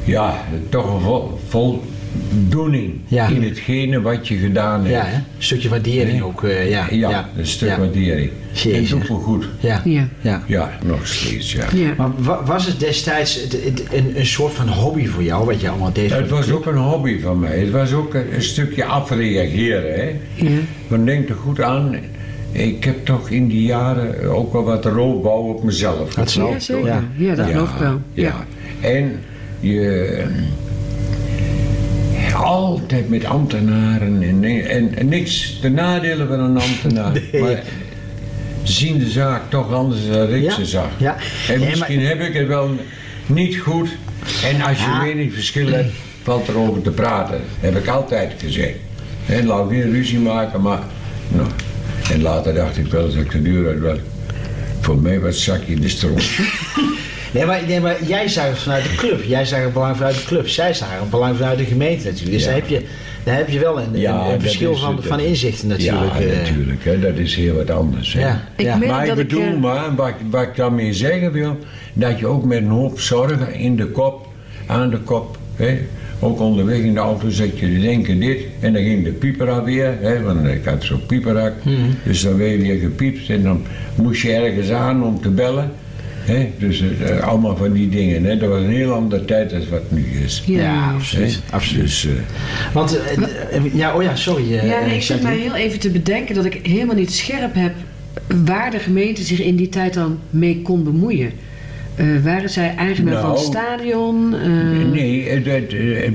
Ja, toch een vol, voldoening Ja. in hetgene wat je gedaan hebt. Ja, hè? een stukje waardering Nee. ook. eh, ja, Ja, een stuk ja. waardering. Jezus. En het wel goed. Ja. Ja. ja. Ja, nog steeds, ja. Ja. Maar wa- was het destijds een, een soort van hobby voor jou, wat je allemaal deed? Het was ook een hobby van mij. Het was ook een, een stukje afreageren. Hè. Ja. Maar denk er goed aan. Ik heb toch in die jaren ook wel wat roofbouw op mezelf Dat. Ja, getrokken, zeker. hoor. Ja, dat geloof ik wel. Ja. En je... Altijd met ambtenaren en, en, en niks de nadelen van een ambtenaar. Nee. Maar zien de zaak toch anders dan ik Ja, ze zag. ja. En Nee, misschien heb ik het wel niet goed. En als je Ja. meningsverschil hebt, valt er over te praten. Heb ik altijd gezegd. En laat geen ruzie maken, maar... Nou, en later dacht ik wel, als ik de uit was... Voor mij was het zakje in de stroom. Nee maar, nee, maar jij zag het vanuit de club. Jij zag het belang vanuit de club. Zij zagen het belang vanuit de gemeente natuurlijk. Dus Ja. daar, heb je, daar heb je wel een, Ja, een, verschil is van, van inzichten natuurlijk. Ja, eh. natuurlijk. Hè, dat is heel wat anders. Hè. Ja. Ik Maar ik dat ik, bedoel eh, maar, wat, wat ik daarmee zeggen wil, dat je ook met een hoop zorgen in de kop, aan de kop, hè, ook onderweg in de auto zet je te denken dit, en dan ging de pieper weer, hè, want ik had zo'n pieperak, Mhm. dus dan werd je gepiept en dan moest je ergens aan om te bellen. Hè? Dus eh, allemaal van die dingen. Hè? Dat was een heel andere tijd als wat nu is. Ja, absoluut. Absoluut. Dus, eh, Want, eh, eh, ja, oh ja, sorry. eh, Ja, nee, eh, ik zit mij heel even te bedenken dat ik helemaal niet scherp heb waar de gemeente zich in die tijd dan mee kon bemoeien. Eh, waren zij eigenaar van het Nou, stadion? Eh, nee, het, het, het, eh,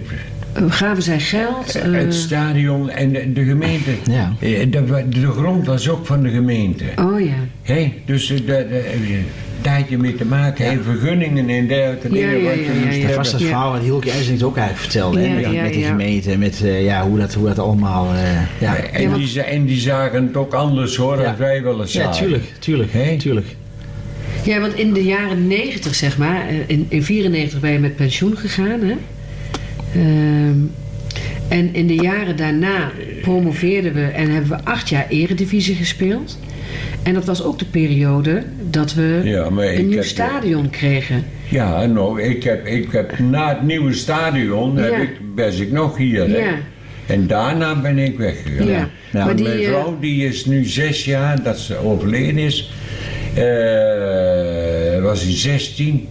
gaven zij geld? Eh, het stadion en de, de gemeente. Ja. eh, de, de grond was ook van de gemeente. oh ja. Hè? Dus eh, de, de, daar had je mee te maken. En vergunningen en dergelijke Ja, dingen. ja, wat je ja, moest ja, ja. Was dat Ja. verhaal wat Hielke Eising ook eigenlijk vertelde. hè, Ja, met, ja, met de ja. gemeente, met eh, ja, hoe, dat, hoe dat allemaal... eh, ja. En, Ja, die, en die zagen het ook anders hoor, Ja. als wij wel eens ja, zagen. tuurlijk, tuurlijk, Hè? tuurlijk. Ja, want in de jaren 90 zeg maar, eh, in, in 94 ben je met pensioen gegaan. Hè? Ehm, en in de jaren daarna promoveerden we en hebben we acht jaar eredivisie gespeeld. En dat was ook de periode dat we Ja, een nieuw heb- stadion kregen. Ja, nou, ik heb, ik heb na het nieuwe stadion heb Ja. ik, was ik nog hier. Ja. En daarna ben ik weggegaan. Ja. Maar Want die, mijn eh, vrouw die is nu zes jaar dat ze overleden is. Eh, was in 16.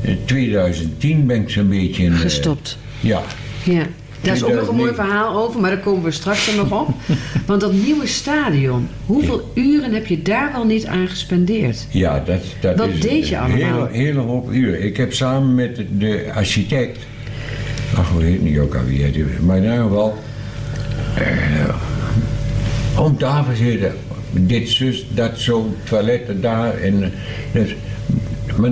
In 2010 ben ik zo'n beetje in. eh, gestopt. Ja. Ja. Daar is ook nog een mooi 2009. verhaal over, maar daar komen we straks er nog op. Want dat nieuwe stadion, hoeveel uren heb je daar wel niet aan gespendeerd? Ja, dat, dat Wat is deed je een allemaal? Hele, hele hoop uren. Ik heb samen met de, architect, ach, hoe heet die ook alweer, die- maar in ieder geval, eh, om tafel zitten, dit, zus, dat zo, toiletten daar. En, eh, dus, maar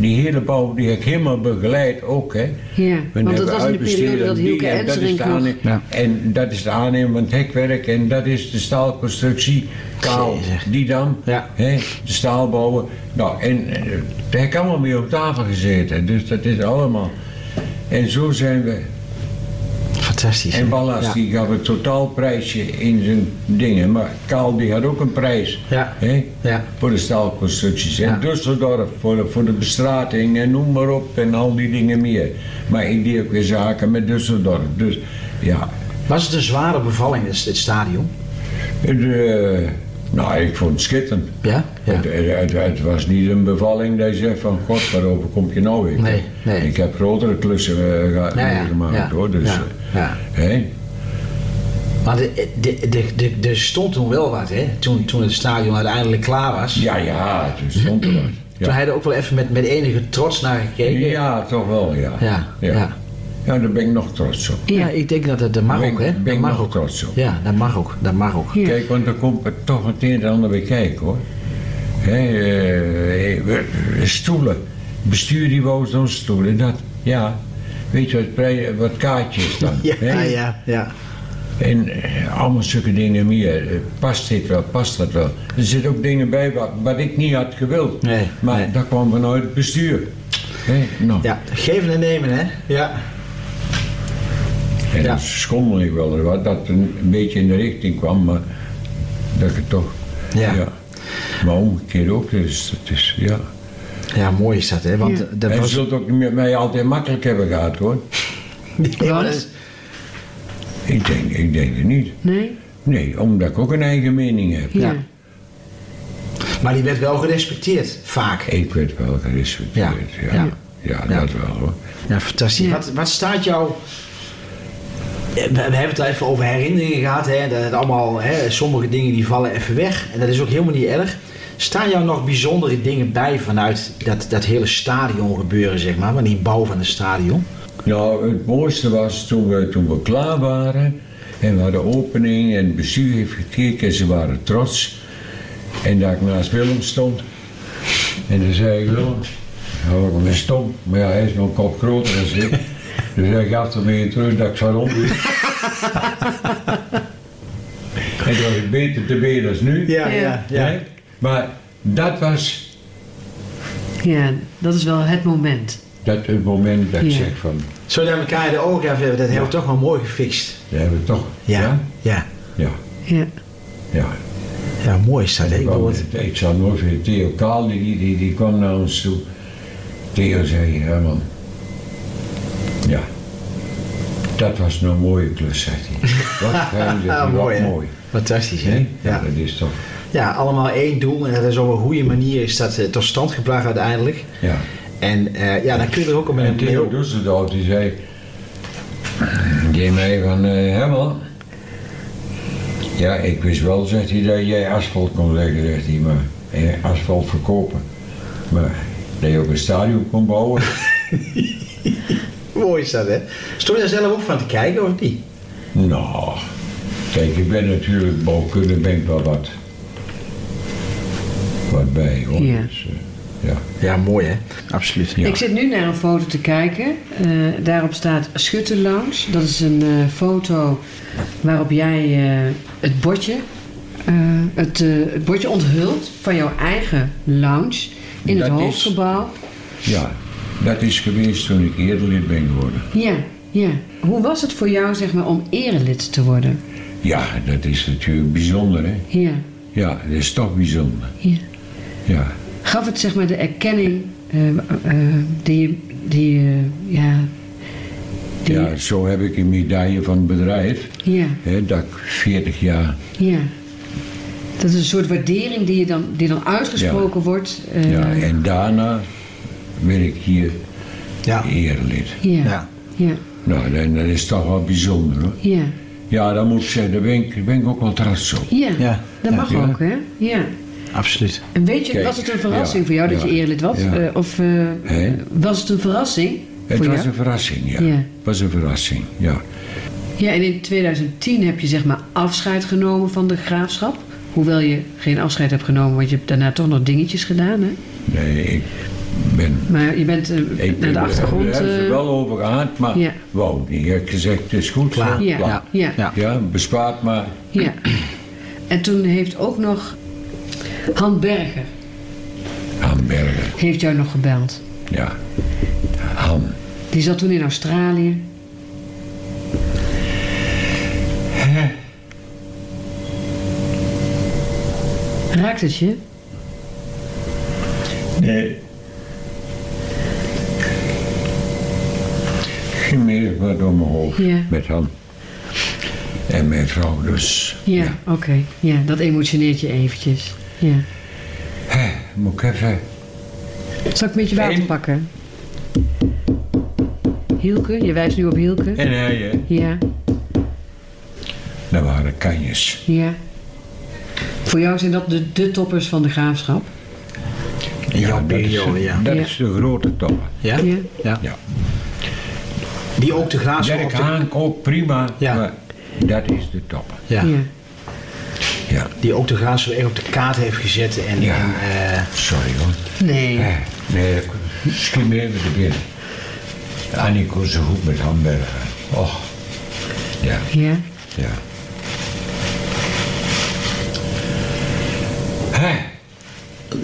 die hele bouw die heb ik helemaal begeleid ook, hè. Ja, We want dat hebben was in de periode dat en Hielke dat is Enserink de nog... aannemer- Ja. En dat is de aannemer van het hekwerk en dat is de staalconstructie, kaal, die dan, Ja. hè, de staalbouwen. Nou, en eh, daar heb ik allemaal mee op tafel gezeten, dus dat is allemaal. En zo zijn we. Fantastisch. En? Ballas Ja. die gaf een totaalprijsje in zijn dingen, maar Kaal die had ook een prijs. Ja. Hè, Ja. voor de staalconstructies. En Ja. Düsseldorf voor de, voor de bestrating en noem maar op en al die dingen meer. Maar ik deed ook weer zaken met Düsseldorf. Dus ja, Was het een zware bevalling, dit, dit stadion? het, eh, nou ik vond het schitterend. Ja? Ja. Het, het, het was niet een bevalling dat je zegt van god waarover kom je nou weer. Nee, nee. Ik heb grotere klussen eh, Ja, ja, meegemaakt ja, hoor. Dus, ja, eh, ja. hè? Maar de- de- de- de- er stond toen wel wat, hè? Toen, toen het stadion uiteindelijk klaar was. Ja, ja, toen stond er wat. Toen hij er ook wel even met, met enige trots naar gekeken. ja, toch wel ja. Ja, ja. ja. Ja, daar ben ik nog trots op. Ja, ik denk dat dat mag Ben- ook, hè? ben Dat ik mag nog ook. trots op. Ja, dat mag ook. Dat mag ook. Kijk, want dan komt het toch meteen het ander bij kijken hoor. Hè, eh, we- stoelen. Bestuur die wou zo'n stoelen. Dat, ja. Weet je wat, wat kaartjes dan? Ja, hè? ja, ja. En eh, allemaal zulke dingen meer. Eh, Past dit wel, past dat wel? Er zitten ook dingen bij wat, wat ik niet had gewild. Nee, maar nee. dat kwam vanuit het bestuur. Hè, nou. Ja, geven en nemen, hè? Ja. En Ja. schommel ik wel wat dat het een, een beetje in de richting kwam, maar dat ik het toch. Ja. Maar omgekeerd ook, dus het is, ja. Ja, mooi is dat, hè? Want Ja. dat en was... je zult ook niet met mij altijd makkelijk hebben gehad hoor. Is- Ik denk, ik denk het niet. Nee? Nee, omdat ik ook een eigen mening heb. Ja. Ja. Maar die werd wel gerespecteerd, vaak. Ik werd wel gerespecteerd. Ja, Ja, ja. ja. Ja. dat wel hoor. Ja, fantastisch. Ja. Wat, wat staat jou... Eh, We, we hebben het al even over herinneringen gehad. Hè? Dat het allemaal, hè, sommige dingen die vallen even weg. En dat is ook helemaal niet erg. Staan jou nog bijzondere dingen bij vanuit dat, dat hele stadion gebeuren, zeg maar? Van die bouw van het stadion? Nou, het mooiste was toen we, toen we klaar waren en we hadden opening en het bestuur heeft gekeken en ze waren trots. En dat ik naast Willem stond. En toen zei ik, Willem, nou, ik ben stom, maar ja, hij is nog een kop groter dan ik. Dus hij gaf er mee terug dat ik zo rond liep. En toen was ik beter te benen als nu. Ja, ja, Hè? Maar dat was Ja, dat is wel het moment. dat het moment dat ik zeg van, Zo naar elkaar in de ogen hebben, dat hebben we toch wel mooi gefixt. dat hebben we toch. Ja, Ja? ja. Ja. Ja. ja. Ja, mooi is dat. Ik Ik, zal nooit vergeten, Theo Kaal, die, die, die kwam naar ons toe. Theo zei, ja man, ja, dat was nou een mooie klus, zegt hij. Wat fijn, hij, Ah, wat mooi, mooi. Fantastisch, hè? Hè? Ja. Ja, dat is toch, ja, allemaal één doel. En dat is op een goede manier is dat eh, tot stand gebracht uiteindelijk. Ja. En eh, ja, dan kun je er ook op een Theo Dusseldorf die zei... Die mij van, eh Herman... Ja, ik wist wel, zegt hij, dat jij asfalt kon leggen, zegt hij, maar eh, asfalt verkopen. Maar dat je ook een stadion kon bouwen, Mooi is dat, hè? Stond je daar zelf ook van te kijken, of niet? nou... Kijk, ik ben natuurlijk bouwkundig, ben ik wel wat... Wat bij, hoor. Ja. Dus, eh, ja. Ja, mooi, hè? Absoluut. Ja. Ik zit nu naar een foto te kijken. Eh, daarop staat Schutter Lounge. Dat is een eh, foto waarop jij eh, het bordje, eh, het, het bordje onthult van jouw eigen lounge in het is- hoofdgebouw. ja, dat is geweest toen ik eerder lid ben geworden. Ja, ja. Hoe was het voor jou zeg maar, om erelid te worden? Ja, dat is natuurlijk bijzonder, hè. Ja, Ja, dat is toch bijzonder. ja. Ja. Gaf het zeg maar de erkenning eh, eh, die, je- die, ja, die, Ja, zo heb ik een medaille van het bedrijf. ja, Hè, dat ik 40 jaar. ja. Dat is een soort waardering die, je dan, die dan uitgesproken wordt. eh, ja, en daarna ben ik hier Ja. erelid. ja, Ja. ja, Nou, dat, dat is toch wel bijzonder hoor. ja, Ja, dat moet ik zeggen, daar ben ik, ben ik ook wel trots op. ja. Ja. Dat mag Ja. ook, hè? Ja. Absoluut. En weet je, Kijk, was het een verrassing ja, voor jou dat ja, je erelid was? ja. Eh, of eh, was het een verrassing Het voor was jou? een verrassing, ja. Ja. Het was een verrassing, ja. Ja, en in 2010 heb je zeg maar afscheid genomen van de graafschap. Hoewel je geen afscheid hebt genomen, want je hebt daarna toch nog dingetjes gedaan, hè? Nee, ik ben... Maar je bent eh, Ik naar de achtergrond... Daar hebben ze eh, wel over gehad, maar Ja. wou niet. Ik heb gezegd, het is goed Klaar. Ja, klaar. ja, ja. Ja. Ja, bespaart maar. Ja. En toen heeft ook nog Han Berger Hamburger, heeft jou nog gebeld. ja. Ham. Die zat toen in Australië. Raakt het je? Nee. Ging meer wat door mijn hoofd Ja. met hem. En mijn vrouw dus. Ja, oké. Ja, dat emotioneert je eventjes. Ja. Hè, moet ik even... Zal ik een beetje water Eén. pakken? Hielke, je wijst nu op Hielke. En hij, hè? Ja, Dat waren kanjes. ja. Voor jou zijn dat de, de toppers van de graafschap. In jouw dat is, ja. dat Ja. is de grote top. Ja? Ja. Ja. Ja. Die ook de graafschap Dirk. Haan ook prima, Ja. maar dat is de top. Ja. Ja. Die ook de graafschap echt op de kaart heeft gezet. En, Ja. en eh, Sorry hoor. Nee. Eh, nee, ik schiet me even te binnen. Annie kon zo goed met hamburger. Oh. Ja, Ja. ja. Hè?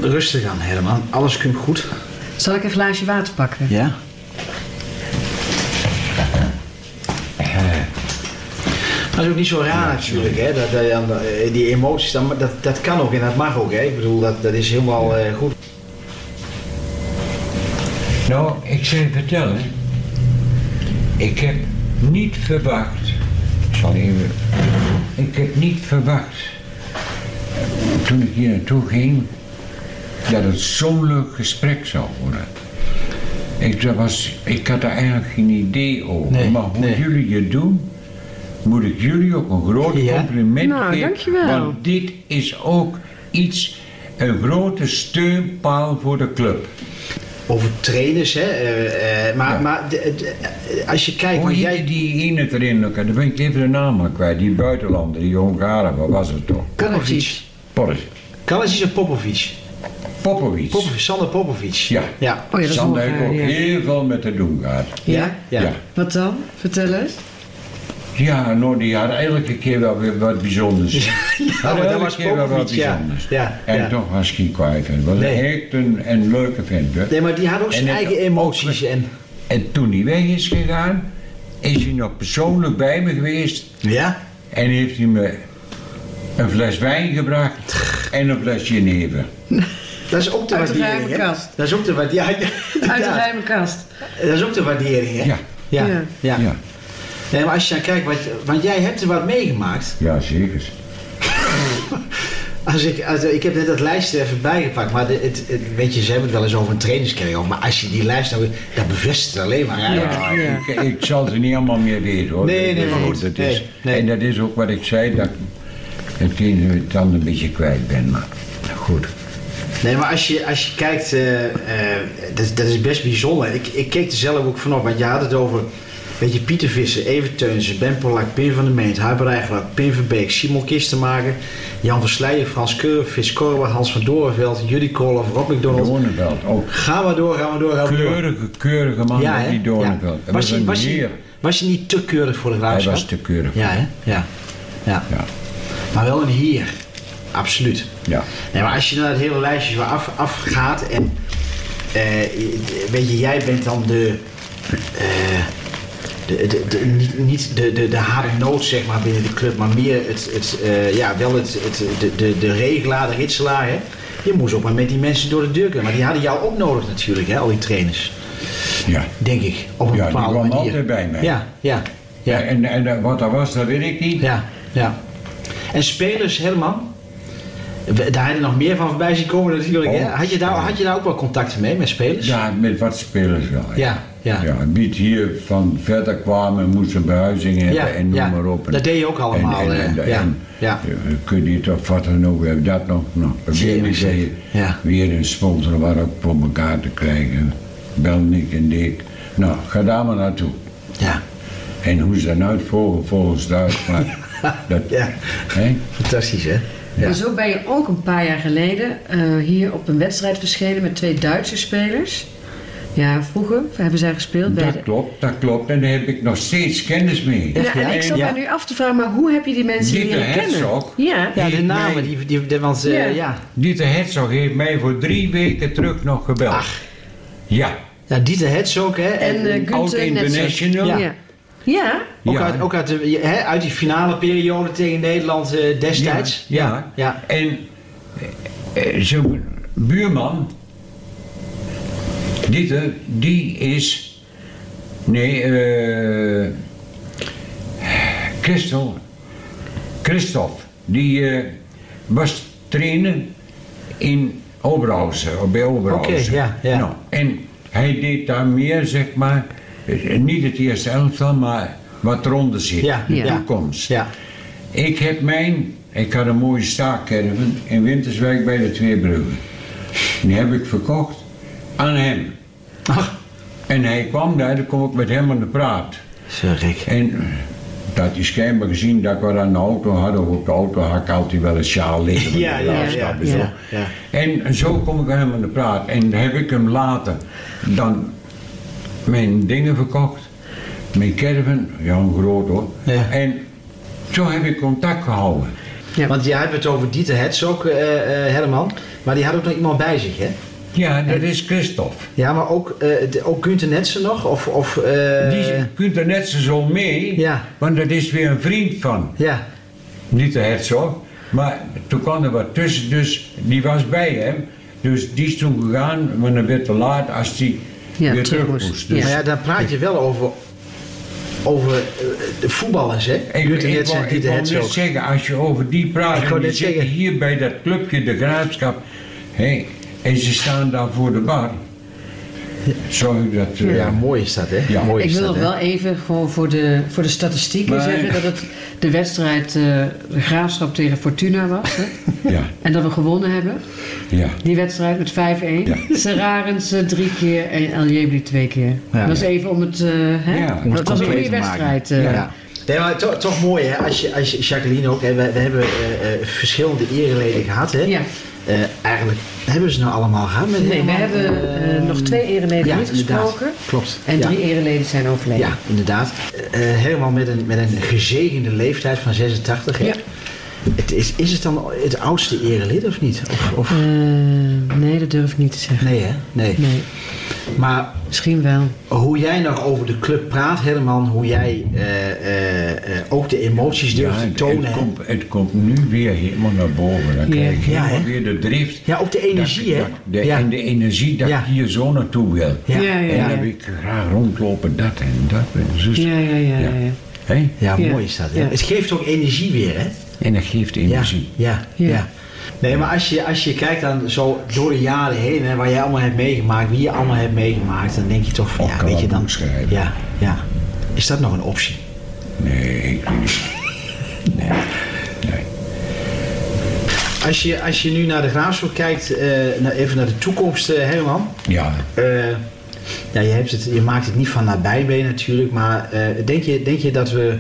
rustig aan, Herman. Alles komt goed. Zal ik een glaasje water pakken? Ja. Dat is ook niet zo raar natuurlijk, hè? Dat, eh, die emoties, dat, dat, dat kan ook en dat mag ook. Hè? Ik bedoel, dat, dat is helemaal eh, goed. Nou, ik zal je vertellen. Ik heb niet verwacht. Ik zal even. Ik heb niet verwacht. Toen ik hier naartoe ging. dat het zo'n leuk gesprek zou worden. Ik, dat was, ik had er eigenlijk geen idee over. Nee, maar hoe nee. jullie het doen. Moet ik jullie ook een groot Ja. compliment Nou, geven. dankjewel. Want dit is ook iets. een grote steunpaal voor de club. Over trainers, hè? eh, eh, maar Ja. maar de- de- als je kijkt, Hoe jij... die ene erin? ook? Dan ben ik even de naam kwijt. Die buitenlander, die Hongaren, wat was het toch? Polis. Kalasic of Popovic? Popovic. Popovic, Sander Popovic. Ja. Ja. Oh ja, dat is Sander heeft ook Hongaar, ja. heel veel met te doen gehad. Ja? Ja. Ja. Wat dan? Vertel eens. Ja, nou, die had elke keer wel weer wat bijzonders. Ja, maar dat elke was keer wel wat Popovic, ja. bijzonders. Ja, En ja. toch was hij kwijt. Het was Nee. echt een, een leuke vent. Hè. Nee, maar die had ook zijn En het- eigen emoties. En, En toen hij weg is gegaan, is hij nog persoonlijk bij me geweest. ja? En heeft hij me een fles wijn gebracht en een fles jenever. Dat is ook de Uit de waardering, kast. Dat is ook de waardering. Ja, ja, Uit de geheime kast. Dat is ook de waardering, hè? Ja. Ja. Ja. ja. Nee, maar als je dan kijkt, wat, want jij hebt er wat meegemaakt. ja zeker. Als ik, als, ik heb net dat lijstje even bijgepakt, maar het, het- weet je, ze hebben het wel eens over een trainingscarrière. Maar als je die lijst nou, dat bevestigt het alleen maar. Ja. Ja, Ik, ik zal ze niet allemaal meer weten hoor. Nee, nee, maar goed. Dat is, Nee, nee. En dat is ook wat ik zei, dat ik het ander een beetje kwijt ben. Maar goed. Nee, maar als je, als je kijkt, eh, eh, dat, dat is best bijzonder. Ik, ik keek er zelf ook vanaf, want je had het over, weet je, Pieter Visser, Even Teunsen, Ben Polak, Pim van der Meent, Huiber Pim Verbeek, Simon Kistenmaker, Jan Versleijen, Frans Keur, Vis Korber, Hans van Dorenveld, Judy Koolhoff, Rob McDonald. Doorneveld, ook Ga maar door, ga maar door, ga maar door. keurige, keurige man, Ja, die. Ja. Dat was hij, was, hij, was hij niet te keurig voor de Hij graafschap? was te keurig. Ja, hè? Ja. ja. Ja, Maar wel een heer. Absoluut. ja. Nee, maar als je naar het hele lijstje weer af, afgaat en eh, weet je, jij bent dan de, eh, de, de, de- niet, de, de, de harde nood zeg maar binnen de club, maar meer het, het eh, ja, wel het, het, de, de, de regelaar, de ritselaar. Hè? Je moest ook maar met die mensen door de deur kunnen, maar die hadden jou ook nodig natuurlijk, hè, al die trainers, ja. denk ik, op een Ja, die bepaalde kwam manier. altijd bij mij. Ja, ja, ja. Ja. En, en wat dat was, dat weet ik niet. Ja, ja. En spelers, Herman? We- Daar je nog meer van voorbij zien komen natuurlijk. hè? Oh. Had, je daar, had je daar ook wel contacten mee met spelers? Ja, met wat spelers wel. Ja, ja. Ja, wie hier van verder kwamen, moesten behuizing hebben Ja, en noem ja. maar op. En- Dat deed je ook allemaal, En, en, en, ja, en, ja. eh, kun je toch wat dan ook, hebben dat nog, nou, weer, zeker. weer, Ja. weer een sponsor waar ook voor elkaar te krijgen. Bel Nick en Dick. Nou, ga daar maar naartoe. Ja, En hoe ze dan uitvolgen, volgens thuis, maar dat, ja. hè? fantastisch hè? Ja. Maar zo ben je ook een paar jaar geleden eh, hier op een wedstrijd verschenen met twee Duitse spelers. Ja, vroeger hebben zij gespeeld bij Dat de... klopt, dat klopt. En daar heb ik nog steeds kennis mee. Ja, en ik zat Ja. nu af te vragen, maar hoe heb je die mensen Dieter leren kennen? Herzog. Ja, Ja, de Die- namen, die, die, die- want eh, Ja. ja. Dieter Herzog heeft mij voor drie weken terug nog gebeld. Ach. Ja, ja, Dieter Hetzog hè? en uh, oud Gunther Netzer. international. Ja. Ja. ja. ook, ja. uit, ook uit, de, hè, uit die finale periode tegen Nederland eh, destijds. Ja, ja. ja. En eh, zijn buurman, Dieter, die is. Nee, eh. Christel. Christophe, die eh, was trainer in Oberhausen, bij Oberhausen. Oké, ja, ja. Nou, en hij deed daar meer, zeg maar, eh, niet het eerste elftal, maar wat ronde zit. Ja, de ja. toekomst. Ja. Ik heb mijn, ik had een mooie staakkerven in Winterswijk bij de Tweebruggen. Die heb ik verkocht aan hem. Ach, En hij kwam daar, dan kom ik met hem aan de praat. zo gek. En eh, dat hij schijnbaar gezien dat ik wat aan de auto had, of op de auto had ik altijd wel een sjaal liggen. Ja, ja, ja, en zo. ja, ja. En zo kom ik met hem aan de praat. En heb ik hem later dan mijn dingen verkocht. Mijn caravan, ja een groot hoor. Ja. En zo heb ik contact gehouden. Ja. Want jij hebt het over Dieter Hetzog, eh eh Herman. Maar die had ook nog iemand bij zich, hè? Ja, dat is Christophe. Ja, maar ook, eh de- ook Gunther Netsen nog? Of, of, eh, Die kunt er net zo mee, Ja. want dat is weer een vriend van. Ja, Niet de herzog, maar toen kwam er wat tussen, dus die was bij hem. Dus die is toen gegaan, maar dan werd te laat als die Ja, weer terug moest. moest. Dus maar ja, dan praat je wel over, over eh, de voetballers, hè? Ik, Gunther ik, Netsen wou, en ik net zeggen, als je over die praat, Ik en zeggen. hier bij dat clubje, de graafschap, hé, en ze staan daar voor de bar. Ik dat... eh, Ja, mooi is dat, hè? Ja. Mooi Ik is wil dat, wel even gewoon voor de, voor de statistieken Maar- zeggen dat het de wedstrijd eh, de Graafschap tegen Fortuna was. Hè? ja, En dat we gewonnen hebben. ja. Die wedstrijd met 5-1. Ja. Serarens eh, drie keer en El Jebli twee keer. Ja. dat is even om het... eh hè? Ja, om het dat was een goede wedstrijd. eh. Ja. Nee, maar toch, toch mooi, hè? Als je, als je Jacqueline ook, hè, we, we hebben eh, eh, verschillende ereleden gehad, hè? Ja. Eh, eigenlijk hebben ze nou allemaal gehad met Nee, we hebben eh, nog twee ereleden ja, niet gesproken. Klopt. En Ja. drie ereleden zijn overleden. Ja, inderdaad. Eh Herman met een, met een gezegende leeftijd van 86. Hè? Ja. Het is, is het dan het oudste erelid of niet? Of, of... Nee, dat durf ik niet te zeggen. Nee, hè? Nee. Nee, Maar misschien wel. hoe jij nog over de club praat, Herman, hoe jij eh, eh, eh, ook de emoties durft Ja, te het, tonen. het, komt, het komt nu weer helemaal naar boven. Dan krijg Ja, helemaal weer de drift. Ja, ook de energie, hè? de, Ja. En de energie dat Ja. ik hier zo naartoe wil. Ja, Ja, ja, en ja. dan wil ik graag rondlopen, dat en dat en zus. Ja, ja, ja. ja. Ja. mooi is dat. Hè? Het geeft ook energie weer, hè? En dat geeft Ja, energie. ja, ja. Ja. Nee, maar als je, als je kijkt dan zo door de jaren heen, waar jij allemaal hebt meegemaakt, wie je allemaal hebt meegemaakt, dan denk je toch van, ja, weet je dan... schrijven. Ja, ja. Is dat nog een optie? Nee. Nee. nee. Als je, als je nu naar de graafschap kijkt, eh, naar, even naar de toekomst, eh, Herman. Ja, Eh, ja, je, hebt het, je maakt het niet van nabij mee natuurlijk, maar denk, je, denk je dat we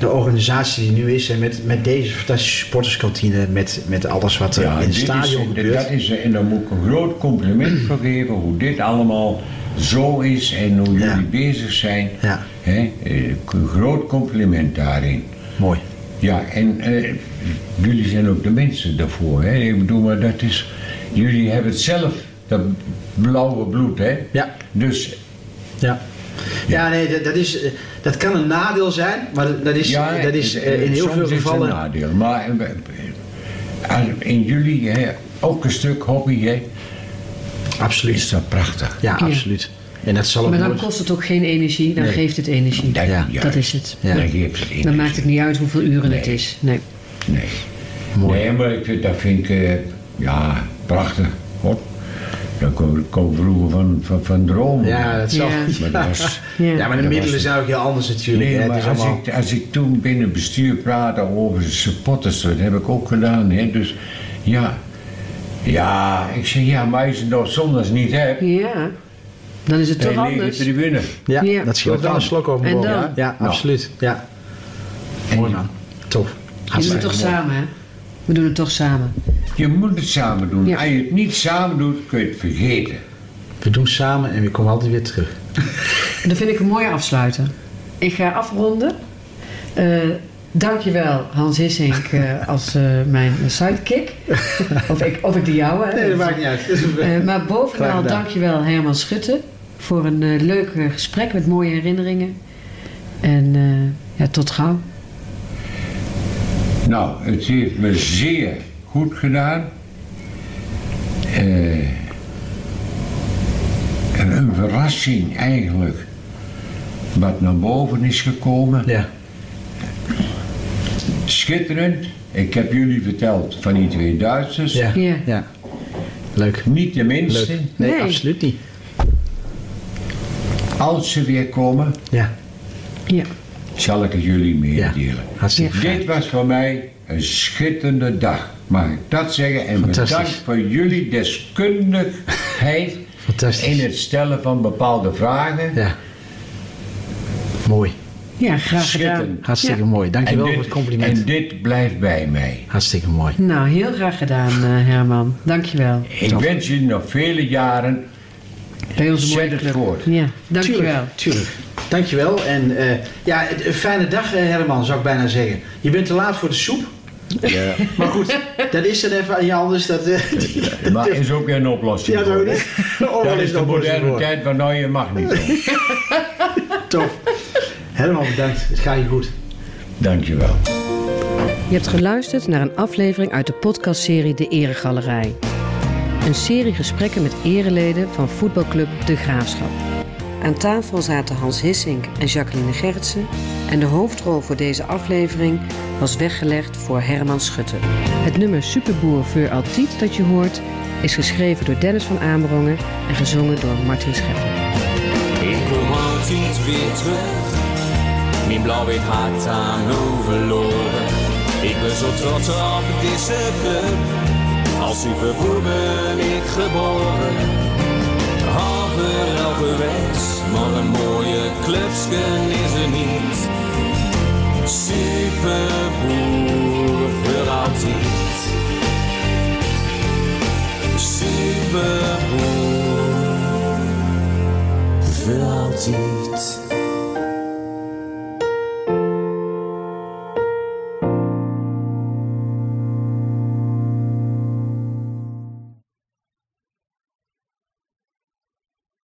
de organisatie die nu is en met, met deze fantastische sporterskantine, met, met alles wat er ja in het stadion is, gebeurt. Dat is, en daar moet ik een groot compliment voor geven hoe dit allemaal zo is en hoe Ja. jullie bezig zijn. Ja. Eh, een groot compliment daarin. Mooi. Ja, en eh, jullie zijn ook de mensen daarvoor. Hè? Ik bedoel, maar dat is. Jullie hebben het zelf, dat blauwe bloed, hè? Ja. Dus Ja. Ja, nee, dat, dat, is, eh, dat kan een nadeel zijn, maar dat- dat is, ja, dat is eh, in heel veel gevallen. een nadeel. Maar eh, in jullie, hè, ook een stuk hobby, hè, Absoluut. is dat prachtig. Ja, Ja. absoluut. En dat zal ook Maar dan nooit- kost het ook geen energie, dan Nee. geeft het energie. Dat, Ja, juist. dat is het. Ja. Dan geeft het Dan maakt het niet uit hoeveel uren het is. Nee. Nee. Mooi. Nee, maar ik vind, dat vind ik, ja, prachtig. God. Dat kon, kon vroeger van, van, van dromen. Ja, dat zal. Ja. Maar dat was, Ja. Ja, maar de Dat middelen zijn ook heel anders natuurlijk. Nee, hè. maar is als, allemaal... ik, als ik toen binnen het bestuur praatte over de supporters, dat heb ik ook gedaan. Hè? Dus ja, ja, ik zeg ja, maar als je het nog zondags niet hebt, Ja, dan is het toch anders. tribune. Ja, Ja. dat scheelt wel een dan? slok dan? Ja, ja Nou. absoluut. Ja. Mooi je- man. We doen het toch mooi. samen, hè? We doen het toch samen. Je moet het samen doen. Ja. Als je het niet samen doet, kun je het vergeten. We doen samen en we komen altijd weer terug. En dat vind ik een mooie afsluiter. Ik ga afronden. Eh dankjewel Hans Hissink eh, als eh, mijn sidekick. of, ik, of ik die jouwe. hè. Nee, dat maakt niet uit. Maar bovenal dankjewel Herman Schutte voor een leuk gesprek met mooie herinneringen. En eh, ja, tot gauw. Nou, het heeft me zeer goed gedaan. Eh, en een verrassing eigenlijk, wat naar boven is gekomen. Ja. Schitterend. Ik heb jullie verteld van die twee Duitsers. Ja. Ja. ja. Leuk. Niet de minste. Leuk. Nee, Nee. absoluut niet. Als ze weer komen, Ja. Ja. Zal ik het jullie meedelen. Hartstikke fijn. Dit was voor mij een schitterende dag. Mag ik dat zeggen? En bedankt voor jullie deskundigheid in het stellen van bepaalde vragen. Ja. Mooi. ja, graag gedaan. Schitterend. Hartstikke Ja. mooi. Dankjewel en, voor dit, het compliment. en dit blijft bij mij. Hartstikke mooi. Nou, heel graag gedaan eh, Herman. Dankjewel. Ik wens jullie nog vele jaren. Club. voort. Ja, dankjewel. Tuurlijk, tuurlijk. Dankjewel. En eh, ja, een fijne dag eh, Herman, zou ik bijna zeggen. Je bent te laat voor de soep. Ja. Maar goed, dat is dan even aan je anders. Dat, eh, die- Maar is ook weer een oplossing. ja, niet. Oh, Dat is de moderne voor. tijd waar nou je mag niet. Tof. Herman, bedankt. Het gaat je goed. Dankjewel. Je hebt geluisterd naar een aflevering uit de podcastserie De Eregalerij. Een serie gesprekken met ereleden van voetbalclub De Graafschap. Aan tafel zaten Hans Hissink en Jacqueline Gerritsen. En de hoofdrol voor deze aflevering was weggelegd voor Herman Schutte. Het nummer Superboer voor Altiet dat je hoort is geschreven door Dennis van Amerongen en gezongen door Martin Scheffer. Ik kom altijd weer. Mijn blauw-wit hart aan verloren. Ik ben zo trots op deze club. Als superboer ben ik geboren. Halver elke wens, maar een mooie clubsken is er niet. Superboer voor altijd. Superboer voor altijd.